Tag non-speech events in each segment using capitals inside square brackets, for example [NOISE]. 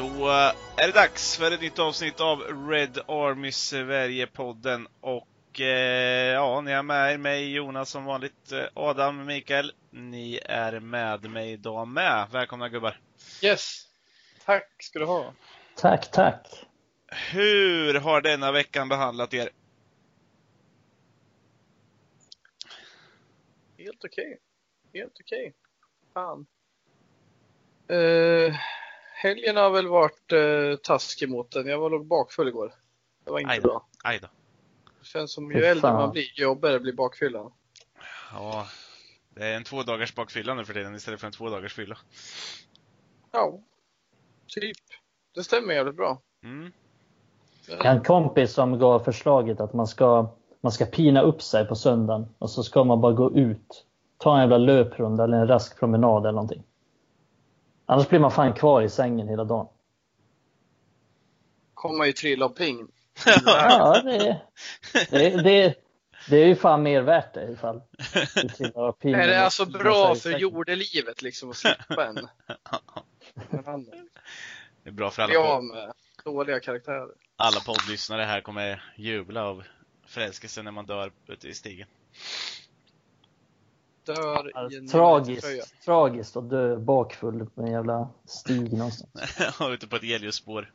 Då är det dags för ett nytt avsnitt av Red Army Sverige-podden. Och eh, ja, ni är med mig Jonas som vanligt. Eh, Adam, Mikael, ni är med mig idag med. Välkomna gubbar! Yes! Tack ska du ha! Tack, tack! Hur har denna veckan behandlat er? Helt okej. Okay. Helt okej. Okay. Fan. Uh, helgen har väl varit uh, taskig mot den. Jag var nog bakfull igår. Det var inte Ajda. bra. Ajda. Det känns som ju äldre man blir, ju jobbigare blir bakfyllan. Ja, det är en två dagars bakfylla nu för tiden istället för en två dagars fylla. Ja, typ. Det stämmer jävligt bra. Mm. Jag har en kompis som gav förslaget att man ska, man ska pina upp sig på söndagen och så ska man bara gå ut. Ta en jävla löprunda eller en rask promenad eller någonting. Annars blir man fan kvar i sängen hela dagen. Kommer ju trilla ping. ja, det, det, det, det är ju fan mer värt det ifall du. [LAUGHS] Är det alltså bra för jordelivet liksom att slippa en? [LAUGHS] Det är bra för alla, Ja, med dåliga karaktärer. alla poddlyssnare här kommer jubla av förälskelse när man dör ute i stigen. Dör i Alltså, en tragiskt, tröja. tragiskt att dö bakfull på en jävla stig någonstans. [LAUGHS] Ja, ute på ett Heliosspår.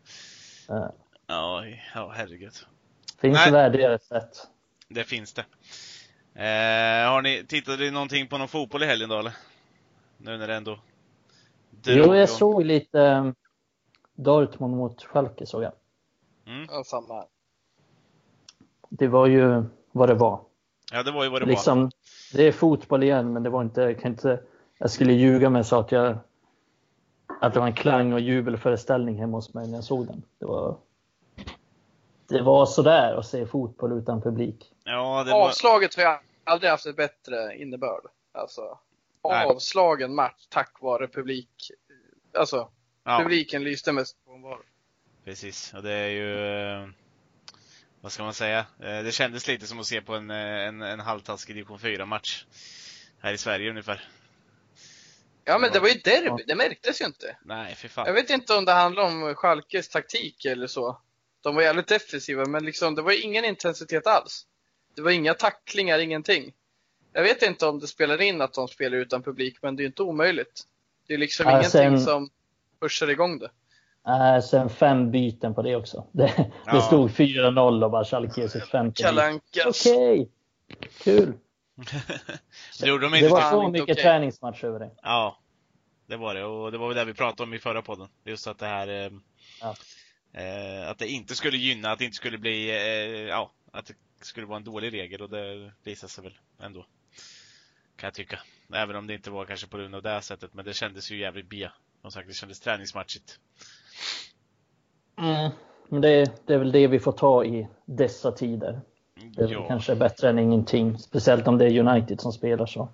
Ja. Ja, ja herregud. Finns Nej. det värdigare sätt? Det finns det. Eh, har ni, tittade ni någonting på någon fotboll i helgen då eller? Nu när det ändå drog Jo, jag igång. såg lite eh, Dortmund mot Schalke såg jag. Mm. Ja, samma. Det var ju vad det var. Ja, det var ju vad det var. liksom, det är fotboll igen, men det var inte, jag kan inte, jag skulle ljuga med så att jag att det var en klang och jubelföreställning hemma hos mig när jag såg den. Det var, det var sådär att se fotboll utan publik. Ja, det var... Avslaget har jag aldrig haft ett bättre innebörd. Alltså, Nej. avslagen match tack vare publik. Alltså, Ja, publiken lyste med frånvaro. precis. Och det är ju... Vad ska man säga? Eh, Det kändes lite som att se på en, eh, en, en halvtaskig division 4-match. Här i Sverige ungefär. Ja, men det var ju derby. Det märktes ju inte. Nej, för Jag fan. vet inte om det handlar om Schalkes taktik eller så. De var jävligt defensiva, men liksom, det var ingen intensitet alls. Det var inga tacklingar, ingenting. Jag vet inte om det spelar in att de spelar utan publik, men det är inte omöjligt. Det är liksom Ja, ingenting sen- som pushar igång det. Äh, sen fem byten på det också. [LAUGHS] Det, Ja. det stod 4-0 och bara Schalke gör sitt femte. Kalankas. Okej, kul. [LAUGHS] Det gjorde de Det inte var till... så mycket okej. träningsmatch över det. Ja, det var det. Och det var väl det vi pratade om i förra podden. Just att det här... Eh, Ja. eh, att det inte skulle gynna, att det inte skulle bli... Eh, ja, att det skulle vara en dålig regel och det visade sig väl ändå. Kan jag tycka. Även om det inte var kanske på grund av det här sättet, men det kändes ju jävligt bia. Som sagt, det kändes träningsmatchigt. Mm. Men det, det är väl det vi får ta i dessa tider. Det är Ja, kanske bättre än ingenting. Speciellt om det är United som spelar så.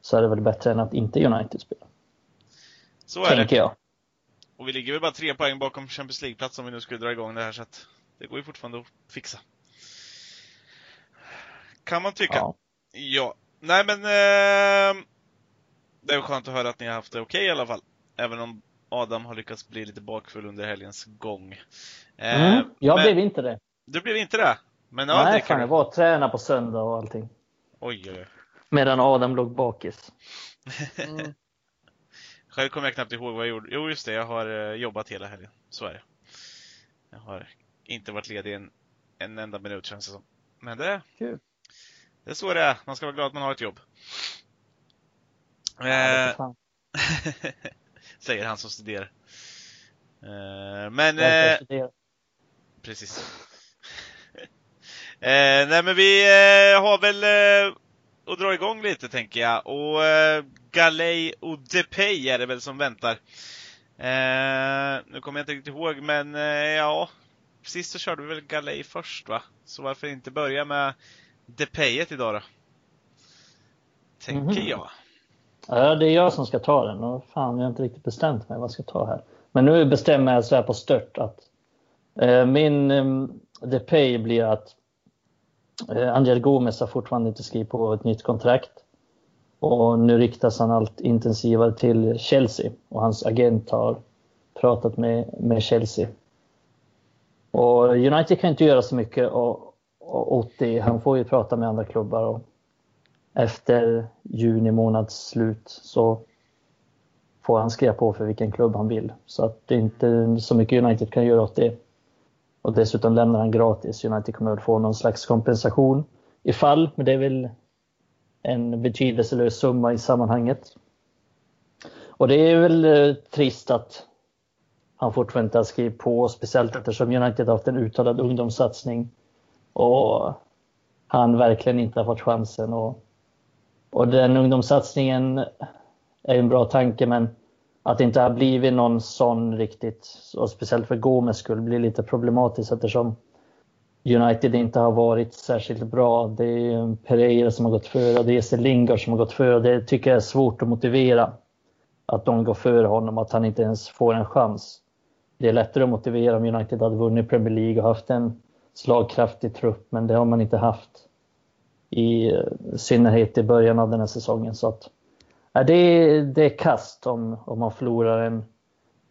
Så är det väl bättre än att inte United spelar. så är det. Tänker jag. Och vi ligger väl bara tre poäng bakom Champions League-plats om vi nu skulle dra igång det här, så att det går ju fortfarande att fixa. Kan man tycka. Ja. Ja. Nej men, eh, det är skönt att höra att ni har haft det okej i alla fall. Även om Adam har lyckats bli lite bakfull under helgens gång. Eh, Mm. Jag men, blev inte det. Du blev inte det? Men ja, Nej, dricker fan, jag var och tränade på söndag och allting. Oj, oj. Medan Adam låg bakis. Mm. [LAUGHS] Själv kommer jag knappt ihåg vad jag gjorde. Jo, just det. Jag har eh, jobbat hela helgen. Så är det. Jag har inte varit ledig en, en enda minut känns det som. Men det, Kul. det är så det är. Man ska vara glad att man har ett jobb. Ja, [LAUGHS] säger han som studerar. Eh, men, eh, studera. precis. [LAUGHS] eh, nej men vi eh, har väl eh, att dra igång lite tänker jag. Och eh, Galej och Depay är det väl som väntar. Eh, nu kommer jag inte riktigt ihåg men eh, ja, sist så körde vi väl Galej först va? Så varför inte börja med Depayet idag då? Tänker Mhm. jag. Ja, det är jag som ska ta den och fan, jag har inte riktigt bestämt mig vad jag ska ta här. Men nu bestämmer jag så här på stört att eh, min eh, Depay blir att eh, Angel Gomes har fortfarande inte skrivit på ett nytt kontrakt. Och nu riktas han allt intensivare till Chelsea och hans agent har pratat med, med Chelsea. Och United kan inte göra så mycket åt det. Han får ju prata med andra klubbar. Och efter juni månads slut så får han skriva på för vilken klubb han vill. Så att det är inte så mycket United kan göra åt det. Och dessutom lämnar han gratis. United kommer väl få någon slags kompensation ifall, men det är väl en betydelselös summa i sammanhanget. Och det är väl eh, trist att han fortfarande inte har skrivit på, speciellt eftersom United har haft en uttalad ungdomssatsning och han verkligen inte har fått chansen. Och, och den ungdomssatsningen är en bra tanke, men att det inte har blivit någon sån riktigt, och speciellt för Gomes skull, blir lite problematiskt eftersom United inte har varit särskilt bra. Det är Pereira som har gått före och det är Lingard som har gått före. Det tycker jag är svårt att motivera. Att de går före honom, att han inte ens får en chans. Det är lättare att motivera om United hade vunnit Premier League och haft en slagkraftig trupp, men det har man inte haft. I synnerhet i början av den här säsongen. Så att, ja, det, är, det är kast om, om man förlorar en,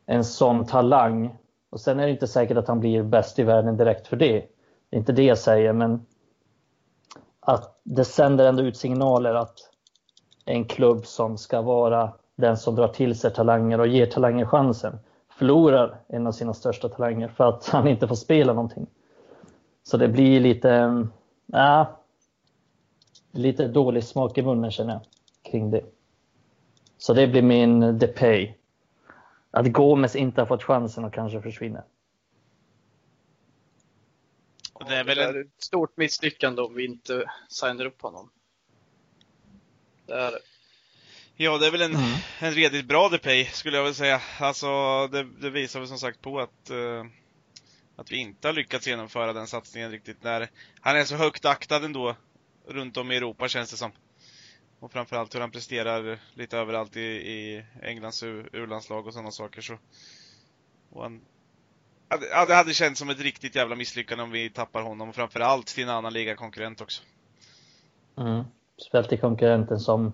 en sån talang. Och sen är det inte säkert att han blir bäst i världen direkt för det. Det är inte det jag säger, men att det sänder ändå ut signaler att en klubb som ska vara den som drar till sig talanger och ger talanger chansen förlorar en av sina största talanger för att han inte får spela någonting. Så det blir lite, äh, lite dålig smak i munnen känner jag kring det. Så det blir min Depay. Att Gomes inte har fått chansen och kanske försvinner. Det är väl ett stort misslyckande om vi inte signar upp honom. Det är det. Ja, det är väl en, mm. en redigt bra Depay, skulle jag vilja säga. Alltså, det, det visar väl som sagt på att, uh, att vi inte har lyckats genomföra den satsningen riktigt när han är så högt aktad ändå runt om i Europa känns det som. Och framförallt hur han presterar lite överallt i, i Englands urlandslag och sådana saker. Så, och han, ja, det hade känts som ett riktigt jävla misslyckande om vi tappar honom och framförallt till en annan ligakonkurrent också. Mm. Speciellt till konkurrenten som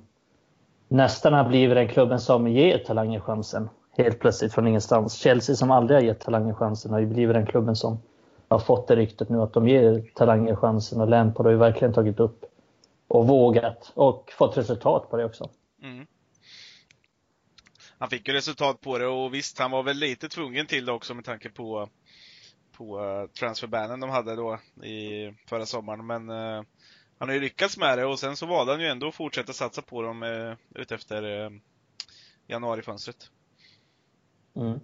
nästan har blivit den klubben som ger talanger chansen. Helt plötsligt från ingenstans. Chelsea som aldrig har gett talanger chansen har ju blivit den klubben som har fått det ryktet nu att de ger talanger chansen och Lampard har ju verkligen tagit upp och vågat och fått resultat på det också. Mm. Han fick ju resultat på det och visst, han var väl lite tvungen till det också med tanke på, på uh, transferbanen de hade då i förra sommaren. Men uh, han har ju lyckats med det och sen så valde han ju ändå att fortsätta satsa på dem uh, utefter uh, januarifönstret. Mm.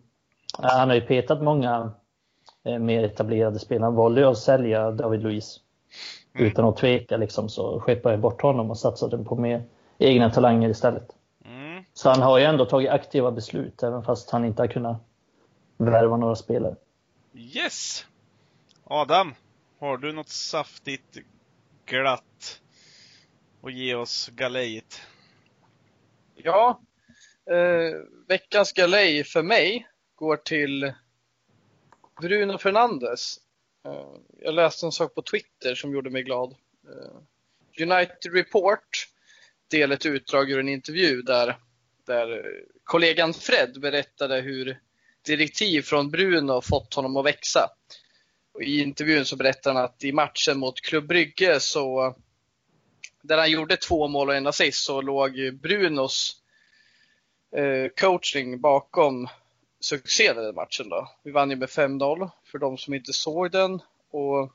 Han har ju petat många eh, mer etablerade spelare. Han valde att sälja David Luiz. Mm. Utan att tveka liksom så skeppade jag bort honom och satsade på mer egna talanger istället. Mm. Så han har ju ändå tagit aktiva beslut även fast han inte har kunnat värva några spelare. Yes! Adam, har du något saftigt glatt att ge oss galejt? Ja, eh, veckans galej för mig går till Bruno Fernandes. Eh, jag läste en sak på Twitter som gjorde mig glad. Eh, United Report delade ett utdrag ur en intervju där, där kollegan Fred berättade hur direktiv från Bruno fått honom att växa. Och I intervjun så berättade han att i matchen mot Klubb Brygge så där han gjorde två mål och en assist så låg Brunos eh, coaching bakom succé den matchen. Då. Vi vann ju med 5-0 för de som inte såg den. Och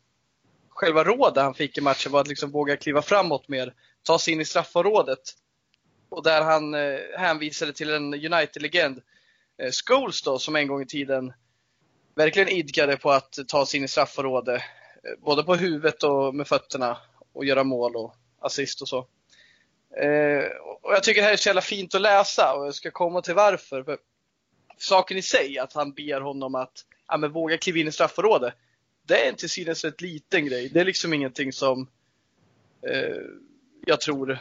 själva rådet han fick i matchen var att liksom våga kliva framåt mer, ta sig in i straffområdet. Och där han eh, hänvisade till en United-legend, eh, Scholes då, som en gång i tiden verkligen idkade på att ta sig in i straffområdet. Eh, både på huvudet och med fötterna och göra mål och assist och så. Eh, och jag tycker det här är så jävla fint att läsa och jag ska komma till varför. Saken i sig, att han ber honom att ja, men våga kliva in i straffområdet. Det är en till synes rätt liten grej. Det är liksom ingenting som eh, jag tror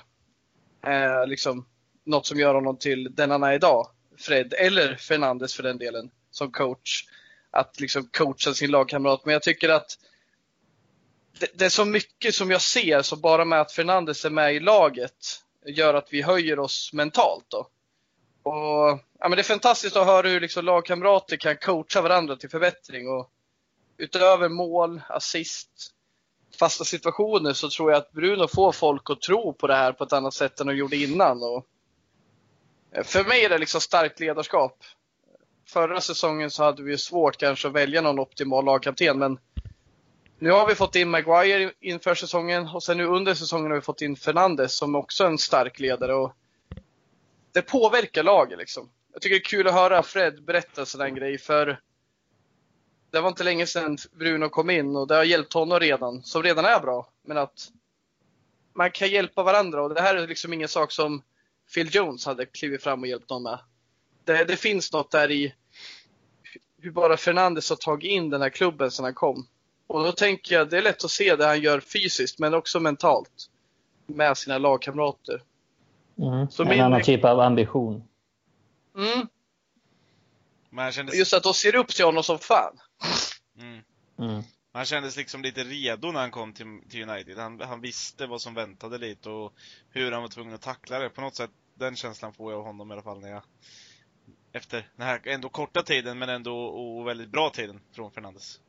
är liksom något som gör honom till den han är idag. Fred, eller Fernandes för den delen, som coach. Att liksom coacha sin lagkamrat. Men jag tycker att det, det, är så mycket som jag ser, så bara med att Fernandes är med i laget gör att vi höjer oss mentalt. Då. Och, ja, men det är fantastiskt att höra hur liksom lagkamrater kan coacha varandra till förbättring. Och utöver mål, assist, fasta situationer så tror jag att Bruno får folk att tro på det här på ett annat sätt än de gjorde innan. Och eh, för mig är det liksom starkt ledarskap. Förra säsongen så hade vi svårt kanske att välja någon optimal lagkapten, men nu har vi fått in Maguire inför säsongen och sen nu under säsongen har vi fått in Fernandes som också är en stark ledare. Och det påverkar laget liksom. Jag tycker det är kul att höra Fred berätta sådana grej för det var inte länge sedan Bruno kom in och det har hjälpt honom redan, som redan är bra. Men att man kan hjälpa varandra och det här är liksom ingen sak som Phil Jones hade klivit fram och hjälpt någon med. Det, det finns något där i hur bara Fernandes har tagit in den här klubben sedan han kom. Och då tänker jag, det är lätt att se det han gör fysiskt men också mentalt. Med sina lagkamrater. Mm. Så en min- annan typ av ambition. Mm. Men han kändes, Just att de ser upp till honom som fan. mm, Mm. han kändes liksom lite redo när han kom till, till United. Han, han visste vad som väntade lite och hur han var tvungen att tackla det. På något sätt, den känslan får jag av honom i alla fall när jag efter den här ändå korta tiden men ändå och väldigt bra tiden från Fernandes.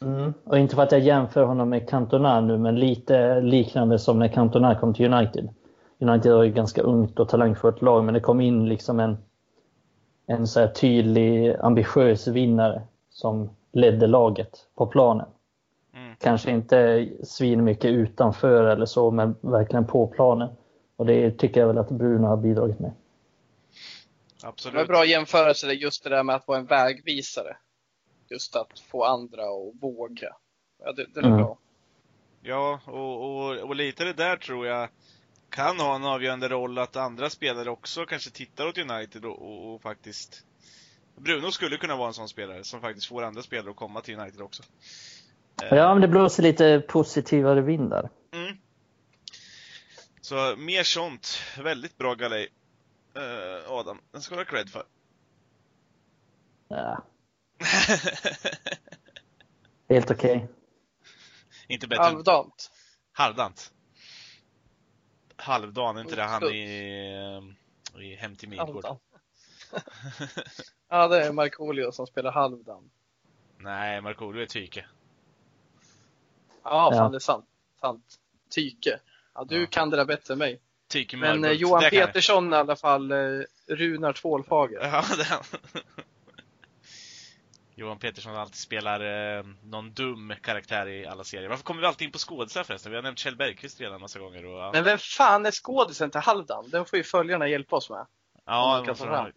Mm. Och inte för att jag jämför honom med Cantona nu, men lite liknande som när Cantona kom till United. United var ju ganska ungt och talangfullt lag, men det kom in liksom en, en så här tydlig, ambitiös vinnare som ledde laget på planen. Mm. Kanske inte svin mycket utanför eller så, men verkligen på planen. Och det tycker jag väl att Bruno har bidragit med. Det var Absolut. en bra jämförelse, just det där med att vara en vägvisare. Just att få andra att våga. Ja, det, det är Mm. bra. Ja, och, och, och lite det där tror jag kan ha en avgörande roll att andra spelare också kanske tittar åt United och, och, och faktiskt Bruno skulle kunna vara en sån spelare som faktiskt får andra spelare att komma till United också. Eh, Ja, men det blåser lite positivare vindar. Mm. Så mer sånt. Väldigt bra galej. Eh, Adam, den ska du ha cred för. Ja, [LAUGHS] helt okej. Inte bättre Halvdant. halvdant. Halvdan, är inte det han Skutt. i, i Hem till Midgård? [LAUGHS] Ja, det är Markoolio som spelar halvdan. Nej, Markoolio är Tyke. Ja, fan det är sant. sant. Tyke. Ja, du Ja. kan det där bättre än mig. Tyke Men eh, Johan. Petersson i alla fall, eh, Runar Tvålfager. Ja, [LAUGHS] det är han. Johan Petersson alltid spelar eh, någon dum karaktär i alla serier. Varför kommer vi alltid in på skådisar förresten? Vi har nämnt Kjell Bergqvist redan massa gånger. Och, ja, Men vem fan är skådisen till Halvdan? Den får ju följarna hjälpa oss med. ja, kan ha-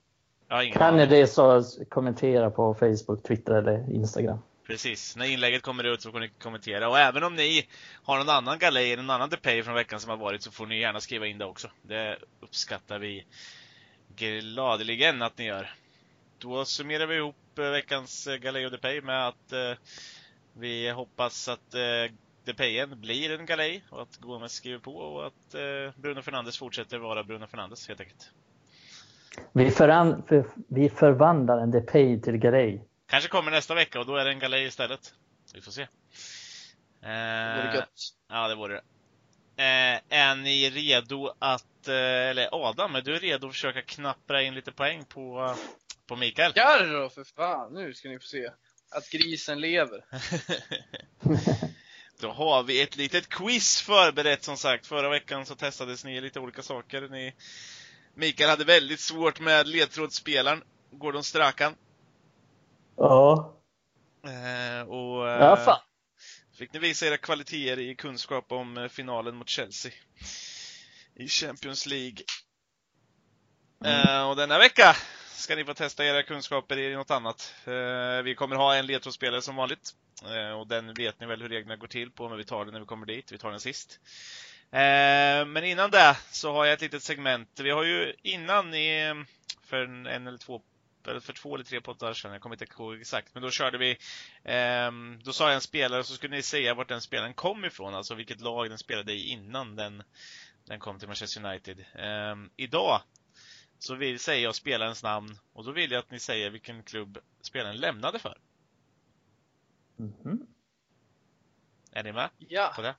ja, Kan ni det så kommentera på Facebook, Twitter eller Instagram. Precis. När inlägget kommer ut så får ni kommentera. Och även om ni har någon annan galej, någon annan depay från veckan som har varit så får ni gärna skriva in det också. Det uppskattar vi gladeligen att ni gör. Då summerar vi ihop veckans eh, galej depay med att eh, vi hoppas att eh, depayen blir en galej och att Gomes skriver på och att eh, Bruno Fernandes fortsätter vara Bruno Fernandes helt enkelt. Vi, föran, för, vi förvandlar en Depay till Garay. Kanske kommer nästa vecka och då är det en galej istället. Vi får se. Det vore Eh, gött. Ja, det vore det. Eh, är ni redo att, eh, eller Adam, är du redo att försöka knappra in lite poäng på, på Mikael? Garro för fan, nu ska ni få se. Att grisen lever. [LAUGHS] Då har vi ett litet quiz förberett som sagt. Förra veckan så testades ni lite olika saker. Ni, Mikael hade väldigt svårt med ledtrådsspelaren, Gordon Strachan. Ja. Eh, och, eh, Ja, fan. Fick ni visa era kvaliteter i kunskap om eh, finalen mot Chelsea i Champions League. Eh, och denna vecka ska ni få testa era kunskaper i något annat. Eh, vi kommer ha en ledtrådsspelare som vanligt. Eh, och den vet ni väl hur reglerna går till på, men vi tar den när vi kommer dit. Vi tar den sist. Eh, men innan det så har jag ett litet segment. Vi har ju innan i, för en, en eller två eller för två eller tre poddar sedan, jag kommer inte ihåg exakt, men då körde vi ehm, då sa jag en spelare så skulle ni säga vart den spelaren kom ifrån, alltså vilket lag den spelade i innan den, den kom till Manchester United. Ehm, idag så vill säger jag spelarens namn och då vill jag att ni säger vilken klubb spelaren lämnade för. Mhm. Är ni med Ja. på det?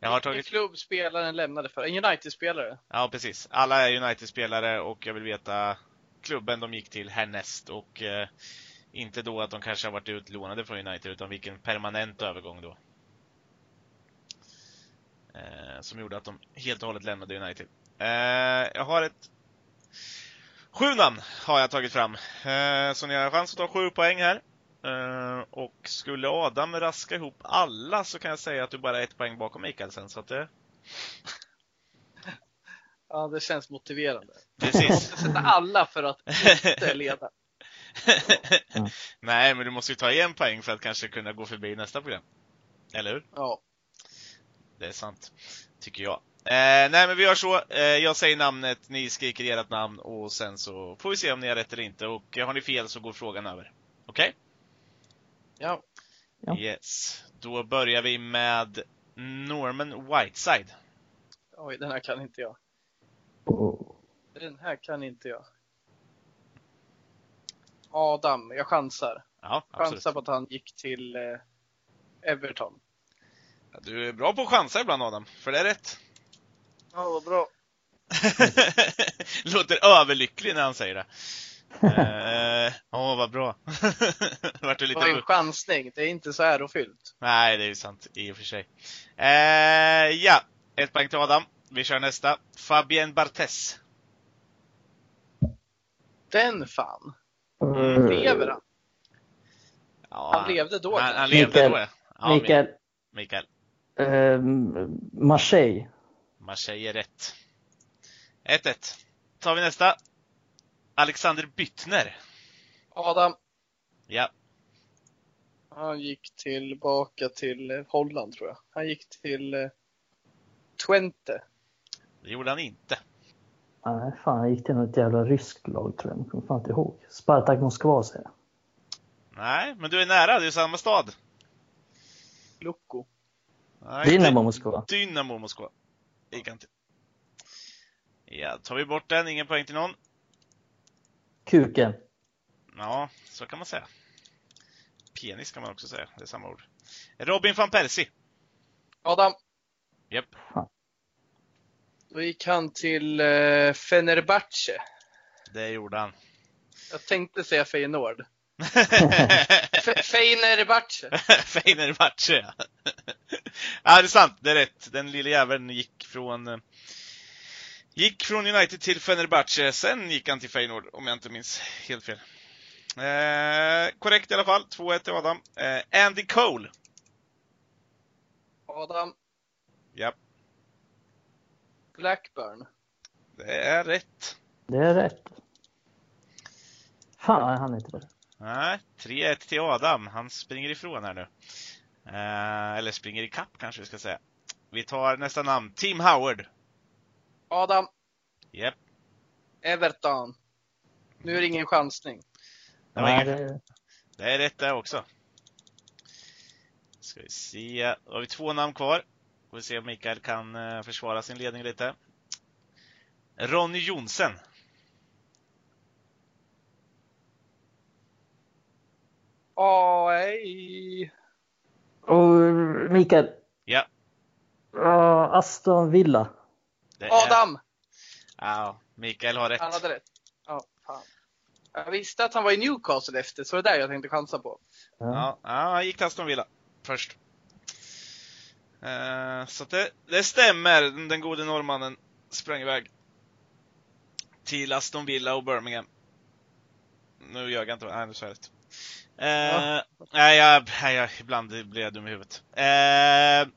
Jag har Vilken tagit, klubb spelaren lämnade för? En United-spelare? ja precis. Alla är United-spelare och jag vill veta klubben de gick till härnäst och eh, inte då att de kanske har varit utlånade från United utan vilken permanent övergång då. Eh, som gjorde att de helt och hållet lämnade United. Eh, jag har ett Sju namn har jag tagit fram. Eh, så ni har chans att ta sju poäng här. Eh, och skulle Adam raska ihop alla så kan jag säga att du bara är ett poäng bakom Mikael sen. Så att det... [LAUGHS] Ja, det känns motiverande. Precis. Jag måste sätta alla för att inte leda. [LAUGHS] Nej, men du måste ju ta en poäng för att kanske kunna gå förbi nästa program. Eller hur? Ja. Det är sant. Tycker jag. Eh, nej, men vi gör så. Eh, jag säger namnet, ni skriker ert namn och sen så får vi se om ni har rätt eller inte. Och har ni fel så går frågan över. Okej? Ja. Ja. Yes. Då börjar vi med Norman Whiteside. Oj, den här kan inte jag. Oh. Den här kan inte jag. Adam, jag chansar. Ja, absolut. Chansar på att han gick till eh, Everton. Ja, Du är bra på att chansa ibland Adam, för det är rätt. Ja, vad bra. [LAUGHS] Låter överlycklig när han säger det. Eh, Åh, vad bra. [LAUGHS] Vart Det lite... var en chansning, det är inte så ärofyllt. Nej, det är ju sant i och för sig. Eh, ja, ett poäng till Adam. Vi kör nästa. Fabien Barthez. Den fan. Mm. Lever han? Ja, Han levde då, Han, han levde Mikael. då, ja. ja. Mikael, Mikael. eh, Marseille. Marseille är rätt. 1-1. tar vi nästa. Alexander Byttner. Adam, Ja, han gick tillbaka till eh, Holland tror jag. Han gick till eh, Twente. det gjorde han inte. Nej, fan, han gick till något jävla ryskt lag tror jag. Jag kommer fan inte ihåg. Spartak Moskva säger jag. Nej, men du är nära. Det är samma stad. Nej, Dynamo Moskva. Dynamo Moskva. Gick han till. Ja, tar vi bort den. Ingen poäng till någon. Kuken. Ja, så kan man säga. Penis kan man också säga. Det är samma ord. Robin van Persie. Adam, Japp. då gick han till eh, Fenerbahce. Det gjorde han. Jag tänkte säga Feyenoord. Fe- [LAUGHS] Fenerbahce. [LAUGHS] Fenerbahce, ja. [LAUGHS] ja, det är sant. Det är rätt. Den lille jäveln gick från Gick från United till Fenerbahce, sen gick han till Feyenoord om jag inte minns helt fel. Eh, korrekt i alla fall, 2-1 till Adam. Eh, Andy Cole. Adam, Ja, Blackburn. det är rätt. Det är rätt. Fan, han är inte det. Nej, 3-1 till Adam. Han springer ifrån här nu. Eh, eller springer i kapp kanske vi ska säga. Vi tar nästa namn. Tim Howard. Adam, Japp. Everton. Nu är det ingen chansning. Det Nej, ingen- det, Det är rätt där också. Ska vi se. Då har vi två namn kvar. Får vi se om Mikael kan eh, försvara sin ledning lite. Ronny Jonsen. Aj. och Mikael. Ja, Ja, Aston Villa. det. Adam! Ja, Mikael har rätt. Han hade rätt. Ja, fan. Jag visste att han var i Newcastle efter, så det är där jag tänkte chansa på. Ja. Ja, ja, han gick till Aston Villa först. Eh, så det, det stämmer. Den gode norrmannen sprang iväg till Aston Villa och Birmingham. Nu ljög jag inte. Nej, nu sa jag rätt. Eh, Ja. nej, jag, nej, jag, ibland blir jag dum i huvudet. Eh,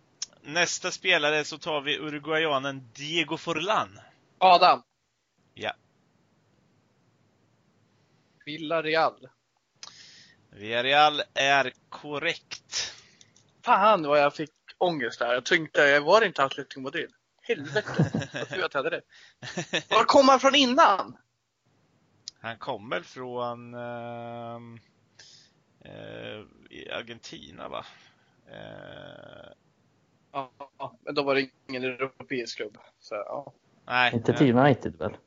nästa spelare så tar vi uruguayanen Diego Forlan. Adam. Ja. Villarreal. Villarreal är korrekt. Fan vad jag fick ångest där. Jag tänkte, var det inte Atletico Madrid? Helvete. Jag tror att jag hade rätt. Var kom han från innan? Han kom väl från eh, i Argentina va? Eh, Ja, men då var det ingen europeisk klubb. Så, ja. nej. Inte eh, till United väl?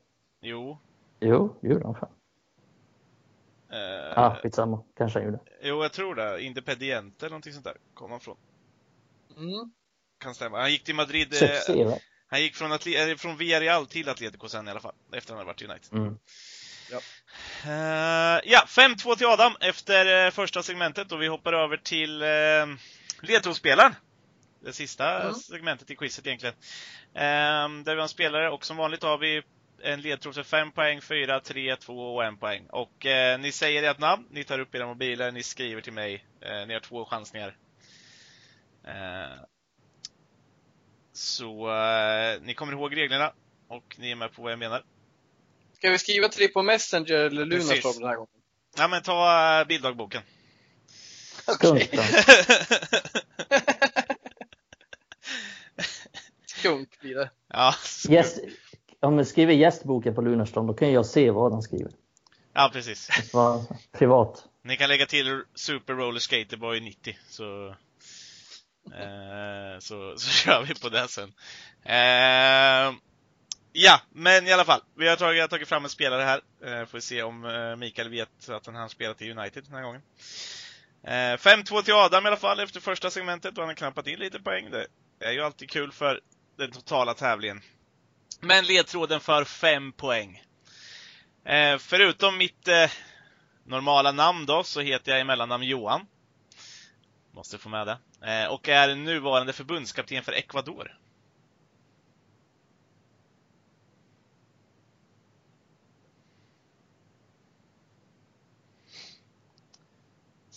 Jo. Jo, gjorde han fan. Eh, Ja, skitsamma. Kanske han gjorde. Jo, jag tror det. Independiente eller någonting sånt där kom han från. Mm. Kan stämma. Han gick till Madrid. Eh, Succé va? han gick från, Atle- eh, från Villarreal till Atletico sen i alla fall. Efter han hade varit i United. Mm. Ja. Uh, ja, 5-2 till Adam efter uh, första segmentet och vi hoppar över till uh, ledtrådsspelaren. Det sista Mm. segmentet i quizet egentligen. Uh, där vi har en spelare och som vanligt har vi en ledtråd för 5 poäng, 4, 3, 2 och 1 poäng. Och eh, ni säger ert namn, ni tar upp era mobiler, ni skriver till mig. Eh, ni har två chansningar. Eh, så eh, ni kommer ihåg reglerna och ni är med på vad jag menar. Ska vi skriva till dig på Messenger eller. Lunarstorm den här gången? Ja men ta uh, bilddagboken. Då. [LAUGHS] Skunk blir det. ja, Gäst, om vi skriver gästboken på Lunarstorm, då kan jag se vad han skriver. ja, precis. Privat. Ni kan lägga till Super Roller Skaterboy 90 så, eh, så, så [LAUGHS] kör vi på det sen. Eh, ja, men i alla fall. Vi har tagit, jag har tagit fram en spelare här. Eh, får vi se om eh, Mikael vet att han har spelat i United den här gången. Eh, 5-2 till Adam i alla fall efter första segmentet och han har knappat in lite poäng. Det är ju alltid kul för den totala tävlingen. Men ledtråden för 5 poäng. Eh, förutom mitt eh, normala namn då, så heter jag i mellannamn Johan. Måste få med det. Eh, och är nuvarande förbundskapten för Ecuador.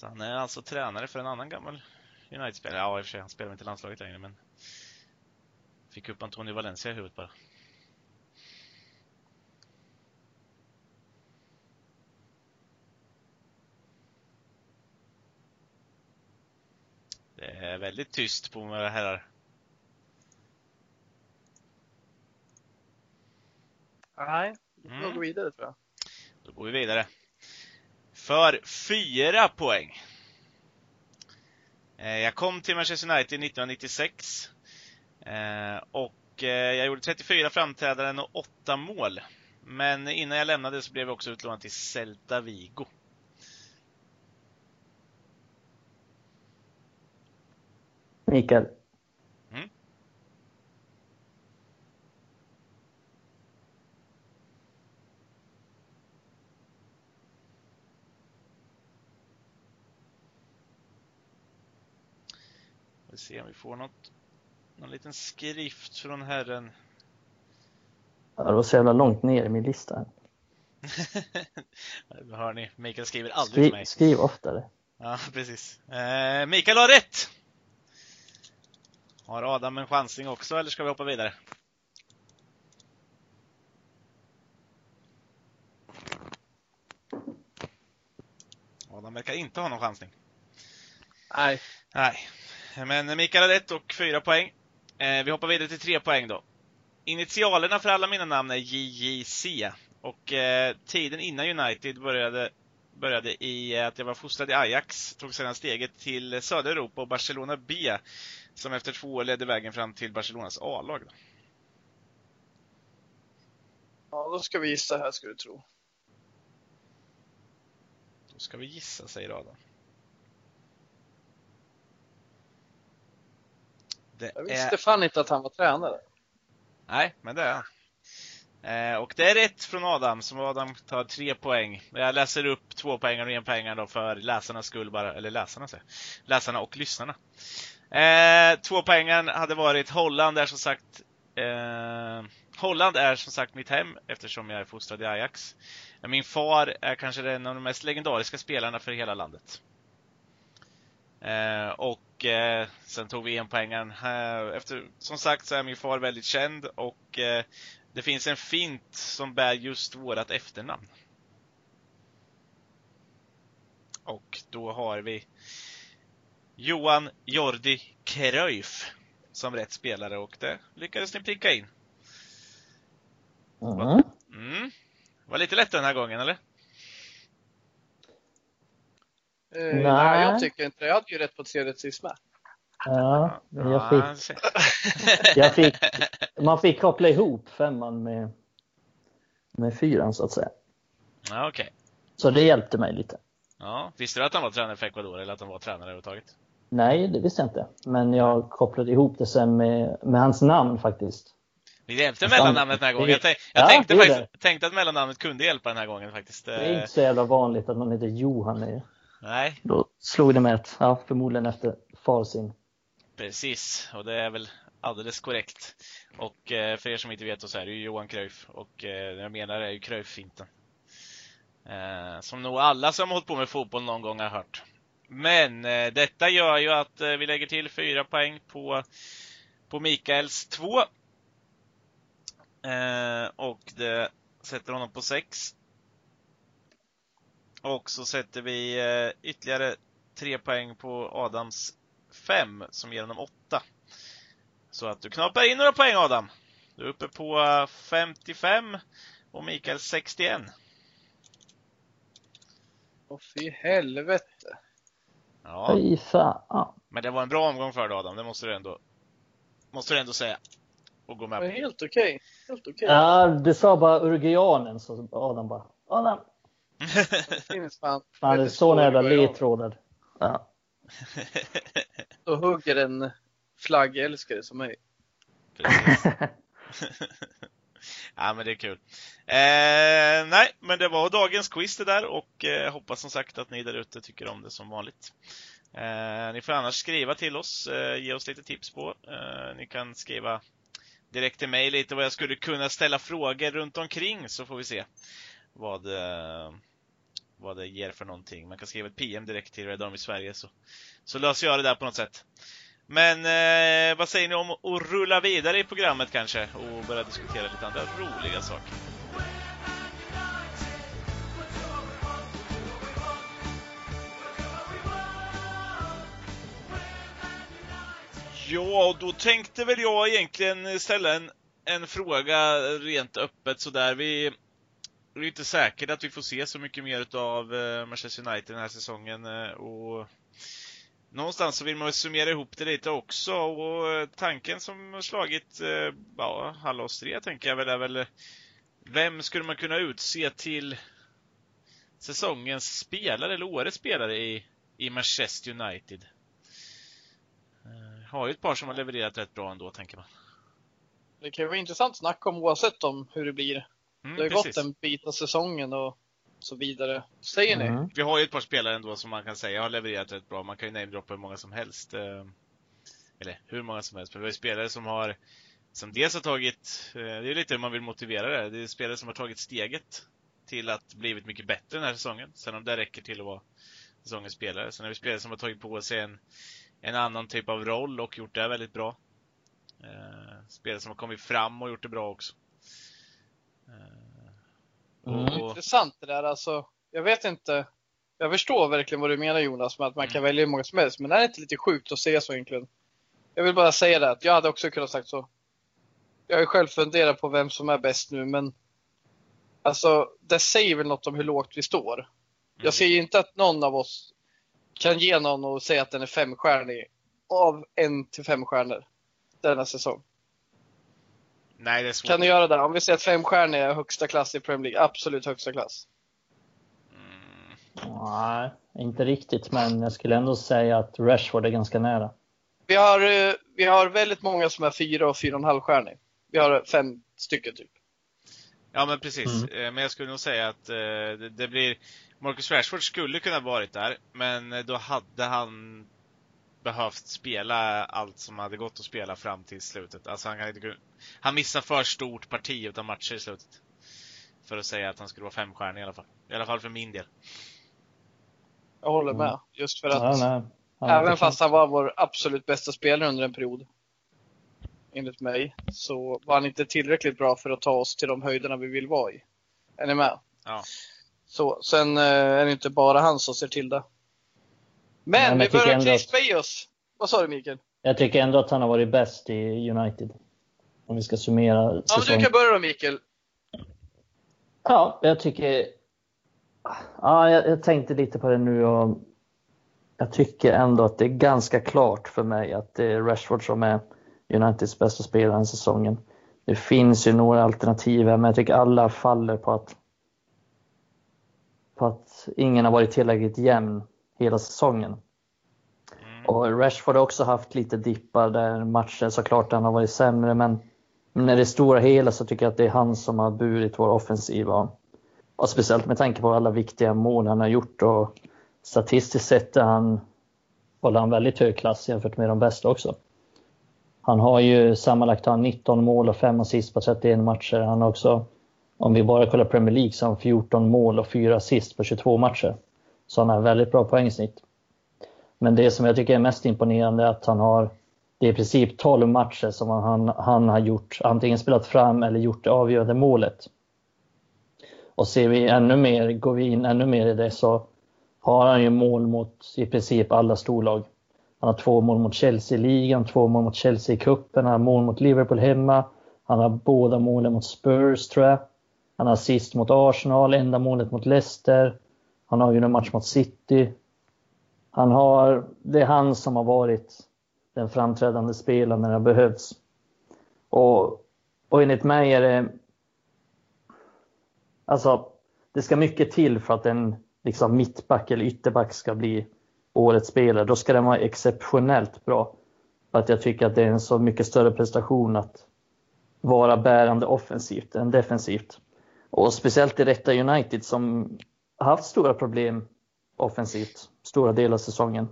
Så han är alltså tränare för en annan gammal United-spelare. Ja, i och för sig, han spelar inte i landslaget längre, men fick upp Antonio Valencia i huvudet bara. Det är väldigt tyst på mig herrar. Nej, vi får Mm. gå vidare tror jag. Då går vi vidare. För fyra poäng. Eh, jag kom till Manchester United 1996. Eh, och eh, jag gjorde 34 framträdanden och 8 mål. Men innan jag lämnade så blev jag också utlånad till Celta Vigo. Mikael. Vi ser om vi får något, någon liten skrift från herren. Ja, det var så jävla långt ner i min lista. [LAUGHS] hör ni, Mikael skriver aldrig till Skri, mig. skriv oftare. Ja, precis. Eh, Mikael har rätt! Har Adam en chansning också, eller ska vi hoppa vidare? Adam verkar inte ha någon chansning. Nej, Nej. Men Mikael har rätt och fyra poäng. Eh, vi hoppar vidare till tre poäng då. Initialerna för alla mina namn är JJC. Och eh, tiden innan United började, började i att jag var fostrad i Ajax, tog sedan steget till södra Europa och Barcelona B, som efter två år ledde vägen fram till Barcelonas A-lag. då. ja, då ska vi gissa här ska du tro. Då ska vi gissa, säger Adam. Det Jag är... visste fan inte att han var tränare. Nej, men det är han. Eh, och det är rätt från Adam, som Adam tar tre poäng. Jag läser upp två poäng och en poäng då för läsarnas skull bara, eller läsarna säger. Läsarna och lyssnarna. Eh, två poängen hade varit Holland är som sagt eh, Holland är som sagt mitt hem eftersom jag är fostrad i Ajax. Min far är kanske en av de mest legendariska spelarna för hela landet. Eh, och eh, sen tog vi en poängen. Eh, efter, som sagt så är min far väldigt känd och eh, det finns en fint som bär just vårat efternamn. Och då har vi Johan Jordi Cruyff som rätt spelare och det lyckades ni pricka in. Mm. Mm. Var lite lätt den här gången, eller? Eh, Nej. nej. jag tycker inte det. Jag hade ju rätt på tredje sist med. Ja, men jag Ja, fick, [LAUGHS] jag fick, man fick koppla ihop femman med, med fyran så att säga. Ja, okej. Så det hjälpte mig lite. Ja. Visste du att han var tränare för Ecuador eller att han var tränare överhuvudtaget? Nej, det visste jag inte. Men jag kopplade ihop det sen med, med hans namn faktiskt. Vi hjälpte mellannamnet den här gången. Jag, tänk, jag Ja, tänkte, är faktiskt, tänkte att mellannamnet kunde hjälpa den här gången faktiskt. Det är inte så jävla vanligt att man heter Johan längre. Nej, Då slog det med ett, ja, förmodligen efter far sin. precis. Och det är väl alldeles korrekt. Och eh, för er som inte vet så är det ju Johan Cruyff. Och eh, det jag menar är ju Cruyff-finten. Eh, som nog alla som har hållit på med fotboll någon gång har hört. Men eh, detta gör ju att eh, vi lägger till fyra poäng på, på Mikaels två. Eh, och det sätter honom på sex. Och så sätter vi eh, ytterligare tre poäng på Adams fem som ger honom åtta. Så att du knaprar in några poäng Adam. Du är uppe på eh, 55 och Mikael 61. Åh fy helvete. Ja, Fy fan. men det var en bra omgång för dig Adam, det måste du ändå, måste du ändå säga. Och gå Det med var på. helt okej. Helt okej. Ja, du sa bara uruguayanen så Adam bara, Adam. Finns fan. Fan, det är vet så inte jävla ledtrådar. Ja. Då hugger en flaggälskare som mig. [LAUGHS] Ja men det är kul. Eh, nej, men det var dagens quiz det där och eh, hoppas som sagt att ni där ute tycker om det som vanligt. Eh, ni får annars skriva till oss, eh, ge oss lite tips på. Eh, ni kan skriva direkt till mig lite vad jag skulle kunna ställa frågor runt omkring så får vi se vad, eh, vad det ger för någonting. Man kan skriva ett PM direkt till Red Army Sverige så, så löser jag det där på något sätt. Men eh, vad säger ni om att rulla vidare i programmet kanske och börja diskutera lite andra roliga saker? Ja, då tänkte väl jag egentligen ställa en, en fråga rent öppet sådär. Vi det är inte säkert att vi får se så mycket mer av eh, Manchester United den här säsongen eh, och någonstans så vill man summera ihop det lite också och eh, tanken som har slagit ja, alla oss tre tänker jag väl är väl vem skulle man kunna utse till säsongens spelare eller årets spelare i, i Manchester United? Har ju ett par som har levererat rätt bra ändå tänker man. Det kan ju vara intressant snack om oavsett om hur det blir. Mm, Det har ju precis. gått en bit av säsongen och så vidare. Säger ni? Mm. Vi har ju ett par spelare ändå som man kan säga har levererat rätt bra. Man kan ju namedroppa hur många som helst. eh, Eller hur många som helst. Men vi har ju spelare som har som dels har tagit, eh, det är lite hur man vill motivera det. Det är spelare som har tagit steget till att blivit mycket bättre den här säsongen. Sen om det räcker till att vara säsongens spelare. Sen har vi spelare som har tagit på sig en, en annan typ av roll och gjort det väldigt bra. Eh, spelare som har kommit fram och gjort det bra också. Eh, Mm. och, Intressant det där alltså. Jag vet inte. Jag förstår verkligen vad du menar Jonas med att man kan välja hur många som helst. Men det är inte lite sjukt att säga så egentligen. Jag vill bara säga det att jag hade också kunnat sagt så. Jag har ju själv funderat på vem som är bäst nu men Alltså det säger väl något om hur lågt vi står. Mm. Jag ser ju inte att någon av oss kan ge någon och säga att den är femstjärnig av en till fem stjärnor denna säsong. Nej, det är svårt. Kan du göra det? Om vi säger att femstjärnig är högsta klass i Premier League, absolut högsta klass. Mm. Nej, inte riktigt, men jag skulle ändå säga att Rashford är ganska nära. Vi har, eh, vi har väldigt många som är fyra och fyra och en halv stjärnig. Vi har fem stycken typ. Ja men precis, Mm. Eh, men jag skulle nog säga att eh, det, det blir Marcus Rashford skulle kunna varit där, men då hade han behövt spela allt som hade gått att spela fram till slutet. Alltså han, kan inte, kun- han missar för stort parti utav matcher i slutet. För att säga att han skulle vara femstjärnig i alla fall. I alla fall för min del. Jag håller Mm. med. Just för att Ja, även fast han var vår absolut bästa spelare under en period, enligt mig, så var han inte tillräckligt bra för att ta oss till de höjderna vi vill vara i. Är ni med? Ja. Så, sen eh, är det inte bara han som ser till det. Men vi börjar att- i oss. Vad sa du Mikael? Jag tycker ändå att han har varit bäst i United. Om vi ska summera Ja, du kan börja då Mikael. Ja, jag tycker... Ja, jag, jag tänkte lite på det nu och jag tycker ändå att det är ganska klart för mig att det är Rashford som är Uniteds bästa spelare den säsongen. Det finns ju några alternativ här, men jag tycker alla faller på att på att ingen har varit tillräckligt jämn hela säsongen. Mm. Och Rashford har också haft lite dippar där matcher såklart han har varit sämre men när det stora hela så tycker jag att det är han som har burit vår offensiva. Och speciellt med tanke på alla viktiga mål han har gjort och statistiskt sett är han, håller han väldigt hög klass jämfört med de bästa också. Han har ju sammanlagt 19 mål och 5 assist på 31 matcher. Han har också, om vi bara kollar Premier League, så har han 14 mål och 4 assist på 22 matcher. Så han har väldigt bra poängsnitt. Men det som jag tycker är mest imponerande är att han har, det är i princip 12 matcher som han, han har gjort, antingen spelat fram eller gjort det avgörande målet. Och ser vi ännu mer, går vi in ännu mer i det så har han ju mål mot i princip alla storlag. Han har två mål mot Chelsea i ligan, två mål mot Chelsea i cupen, han har mål mot Liverpool hemma. Han har båda målen mot Spurs tror jag. Han har assist mot Arsenal, enda målet mot Leicester. Han har ju en match mot City. Han har, det är han som har varit den framträdande spelaren när det har behövts. Och, och enligt mig är det... Alltså, det ska mycket till för att en liksom, mittback eller ytterback ska bli årets spelare. Då ska den vara exceptionellt bra. För att jag tycker att det är en så mycket större prestation att vara bärande offensivt än defensivt. Och speciellt i detta United som haft stora problem offensivt stora delar av säsongen.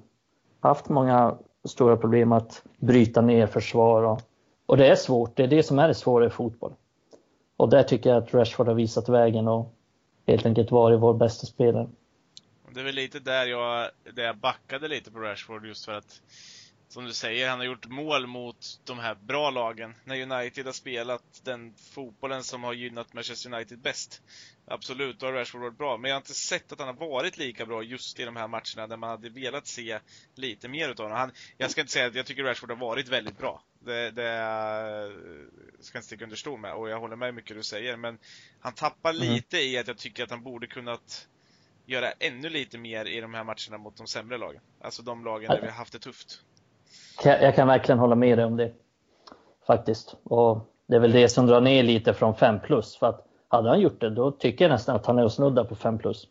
Haft många stora problem att bryta ner försvar och, och det är svårt. Det är det som är det svåra i fotboll. Och där tycker jag att Rashford har visat vägen och helt enkelt varit vår bästa spelare. Det är väl lite där jag, där jag backade lite på Rashford just för att som du säger, han har gjort mål mot de här bra lagen. När United har spelat den fotbollen som har gynnat Manchester United bäst. Absolut, då har Rashford varit bra. Men jag har inte sett att han har varit lika bra just i de här matcherna där man hade velat se lite mer utav honom. Han, jag ska inte säga att jag tycker Rashford har varit väldigt bra. Det, det ska jag inte sticka under stol med och jag håller med mycket du säger. Men han tappar mm. lite i att jag tycker att han borde kunnat göra ännu lite mer i de här matcherna mot de sämre lagen. Alltså de lagen där vi har haft det tufft. Jag kan verkligen hålla med dig om det. Faktiskt. Och det är väl det som drar ner lite från 5 plus. För att hade han gjort det, då tycker jag nästan att han är och snuddar på 5 plus.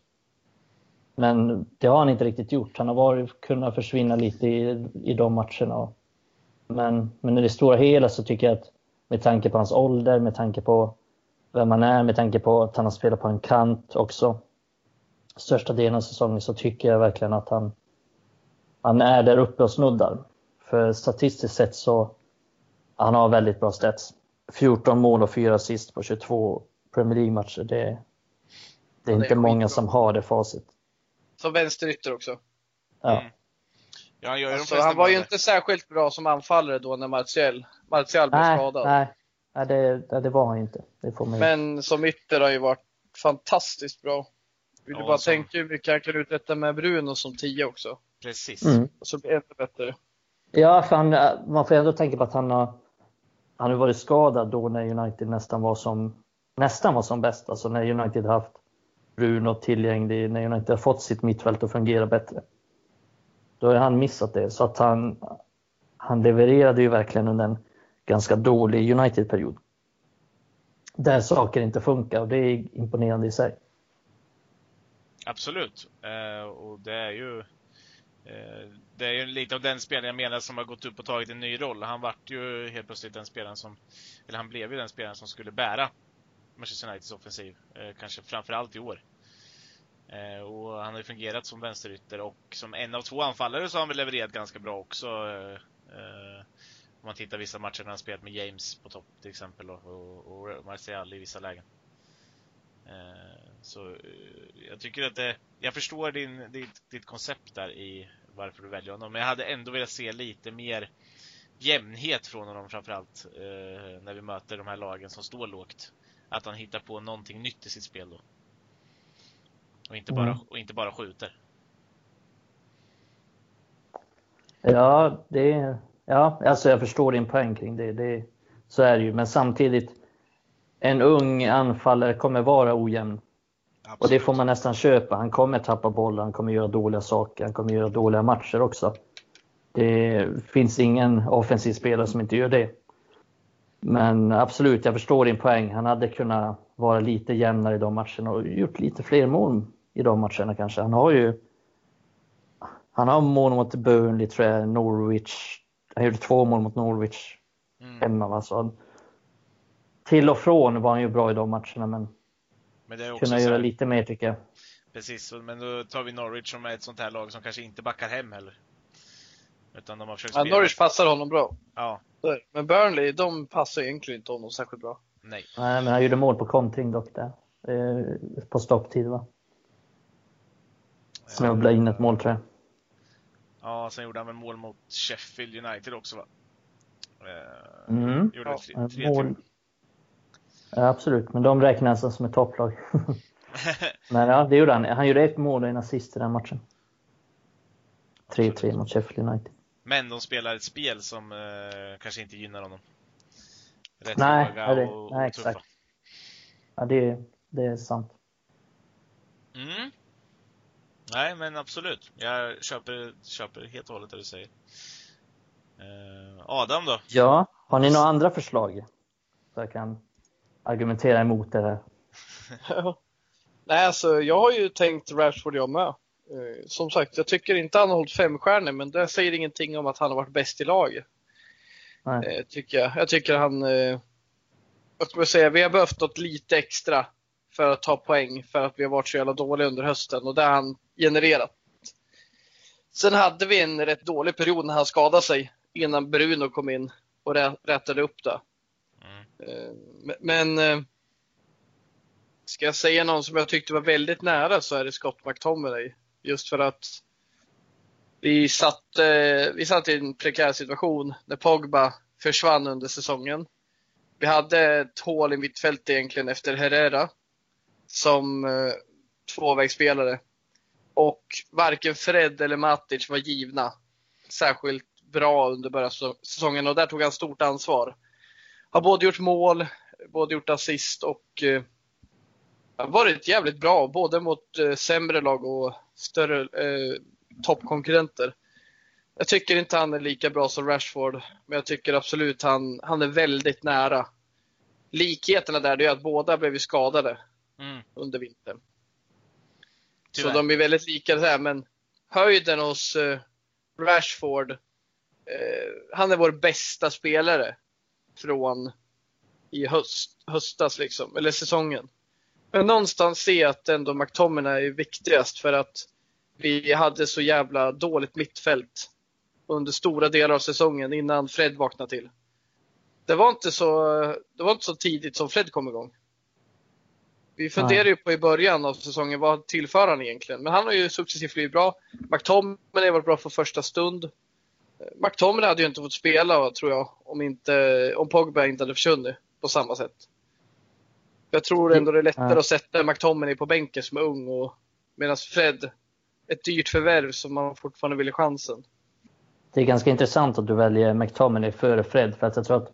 Men det har han inte riktigt gjort. Han har varit, kunnat försvinna lite i, i de matcherna. Men, men i det stora hela så tycker jag att med tanke på hans ålder, med tanke på vem han är, med tanke på att han har spelat på en kant också största delen av säsongen så tycker jag verkligen att han, han är där uppe och snuddar. För statistiskt sett så han har väldigt bra stats. 14 mål och 4 assist på 22 Premier League-matcher. Det, det är ja, inte många som har det facit. Som vänsterytter också. Ja. Mm. ja alltså, han var ju inte särskilt bra som anfallare då när Martial, Martial blev nej, skadad. Nej, nej det, det var han inte. Men som ytter har han ju varit fantastiskt bra. Vill du bara som... tänka hur mycket han kan uträtta med Bruno som 10 också. Precis. Mm. Och så blir det ännu bättre. Ja, för han, eh, man får ändå tänka på att han har, han har varit skadad då när United nästan var som, nästan var som bäst. Alltså när United haft Bruno tillgänglig, när United har fått sitt mittfält att fungera bättre. Då har han missat det. Så att han, han levererade ju verkligen under en ganska dålig United-period. Där saker inte funkar och det är imponerande i sig. Absolut. Eh, och det är ju Eh, det är ju lite av den spelaren jag menar som har gått upp och tagit en ny roll. Han vart ju helt plötsligt den spelaren som, eller han blev ju den spelaren som skulle bära Manchester Uniteds offensiv. Eh, kanske framförallt i år. Eh, och han har ju fungerat som vänsterytter och som en av två anfallare så har han väl levererat ganska bra också. Om man tittar vissa matcher när han spelat med James på topp till exempel och, och, och Martial i vissa lägen. Så eh, jag tycker att det, jag förstår din, ditt, ditt koncept där i varför du väljer honom. Men jag hade ändå velat se lite mer jämnhet från honom framförallt eh, när vi möter de här lagen som står lågt. Att han hittar på någonting nytt i sitt spel då. Och inte bara, mm. och inte bara skjuter. Ja, det, ja, alltså jag förstår din poäng kring det. det. Så är det ju, men samtidigt en ung anfallare kommer vara ojämn. Absolut. Och det får man nästan köpa. Han kommer tappa bollar, han kommer göra dåliga saker, han kommer göra dåliga matcher också. Det finns ingen offensiv spelare som inte gör det. Men absolut, jag förstår din poäng. Han hade kunnat vara lite jämnare i de matcherna och gjort lite fler mål i de matcherna kanske. Han har ju han har mål mot Burnley, tror jag, Norwich. Han gjorde två mål mot Norwich mm. hemma. Va? Så till och från var han ju bra i de matcherna, men, Men det är också kunna göra här, lite mer tycker jag. precis, men då tar vi Norwich som är ett sånt här lag som kanske inte backar hem heller. Utan de har försökt Ja, spela. Norwich passar honom bra. Ja. Men Burnley, de passar egentligen inte honom särskilt bra. nej. Nej, men han gjorde mål på kontring dock där. Eh, På stopptid va? Snubblade in ett mål tror jag. Ja, sen gjorde han väl mål mot Sheffield United också va? Eh, Mm. Gjorde Ja, tre- 3-3. Mål. Ja, absolut, men de räknas alltså som ett topplag. [LAUGHS] men ja, det gjorde han. Han gjorde ett mål och en assist i den matchen. 3-3 mot Sheffield United. Men de spelar ett spel som eh, kanske inte gynnar honom. Rätt Nej, låga det- och, och nej, tuffa. exakt. Ja, det, det är sant. Mm. Nej, men absolut. Jag köper, köper helt och hållet det du säger. Eh, Adam då? Ja, har ni några andra förslag? Så jag kan argumentera emot det här. [LAUGHS] Nej, alltså jag har ju tänkt Rashford jag med. Eh, Som sagt, jag tycker inte han har hållit fem stjärnor, men det säger ingenting om att han har varit bäst i laget. Nej. Eh, tycker jag. jag tycker han, eh, vad ska man säga, vi har behövt något lite extra för att ta poäng för att vi har varit så jävla dåliga under hösten och det har han genererat. Sen hade vi en rätt dålig period när han skadade sig innan Bruno kom in och rä- rättade upp det. Eh, men- eh, ska jag säga någon som jag tyckte var väldigt nära så är det Scott McTominay. Just för att vi satt, eh, vi satt i en prekär situation när Pogba försvann under säsongen. Vi hade ett hål i mittfältet egentligen efter Herrera som tvåvägsspelare. Och varken Fred eller Matic var givna särskilt bra under början av säsongen och där tog han stort ansvar. Har både gjort mål, både gjort assist och eh, varit jävligt bra både mot eh, sämre lag och större eh, toppkonkurrenter. Jag tycker inte han är lika bra som Rashford, men jag tycker absolut han, han är väldigt nära. Likheterna där det är att båda blev skadade Mm. under vintern. Tyvärr. Så de är väldigt lika där, men höjden hos eh, Rashford, eh, han är vår bästa spelare från i höst, höstas liksom, eller säsongen. Men någonstans ser jag att ändå McTominay är viktigast för att vi hade så jävla dåligt mittfält under stora delar av säsongen innan Fred vaknade till. Det var inte så, det var inte så tidigt som Fred kom igång. Vi funderade ju på i början av säsongen, vad tillför han egentligen? Men han har ju successivt blivit bra. McTominay har varit bra från första stund. McTominay hade ju inte fått spela, tror jag, om, inte, om Pogba inte hade försvunnit på samma sätt. Jag tror ändå det är lättare att sätta McTominay på bänken som är ung och medan Fred, ett dyrt förvärv som man fortfarande vill chansen. Det är ganska intressant att du väljer McTominay före Fred, för att jag tror att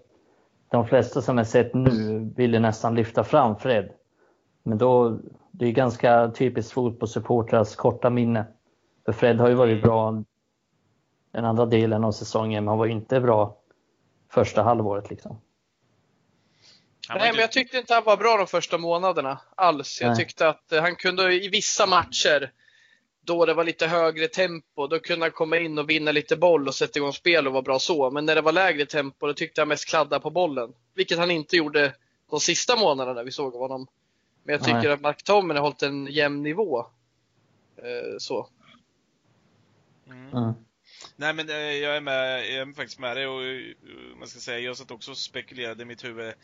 de flesta som jag sett nu vill ju nästan lyfta fram Fred. Men då, det är ganska typiskt fotbollssupportrars korta minne. För Fred har ju varit bra den andra delen av säsongen, men han var ju inte bra första halvåret liksom. Nej, men jag tyckte inte han var bra de första månaderna alls. Jag Nej. tyckte att eh, han kunde i vissa matcher då det var lite högre tempo, då kunde han komma in och vinna lite boll och sätta igång spel och vara bra så. Men när det var lägre tempo, då tyckte jag mest kladda på bollen. Vilket han inte gjorde de sista månaderna vi såg honom. Men jag tycker Nej. att McTominay har hållit en jämn nivå. Eh, så. Mm. Mm. Nej men eh, jag är med, jag är faktiskt med dig och eh, man ska säga, jag satt också och spekulerade i mitt huvud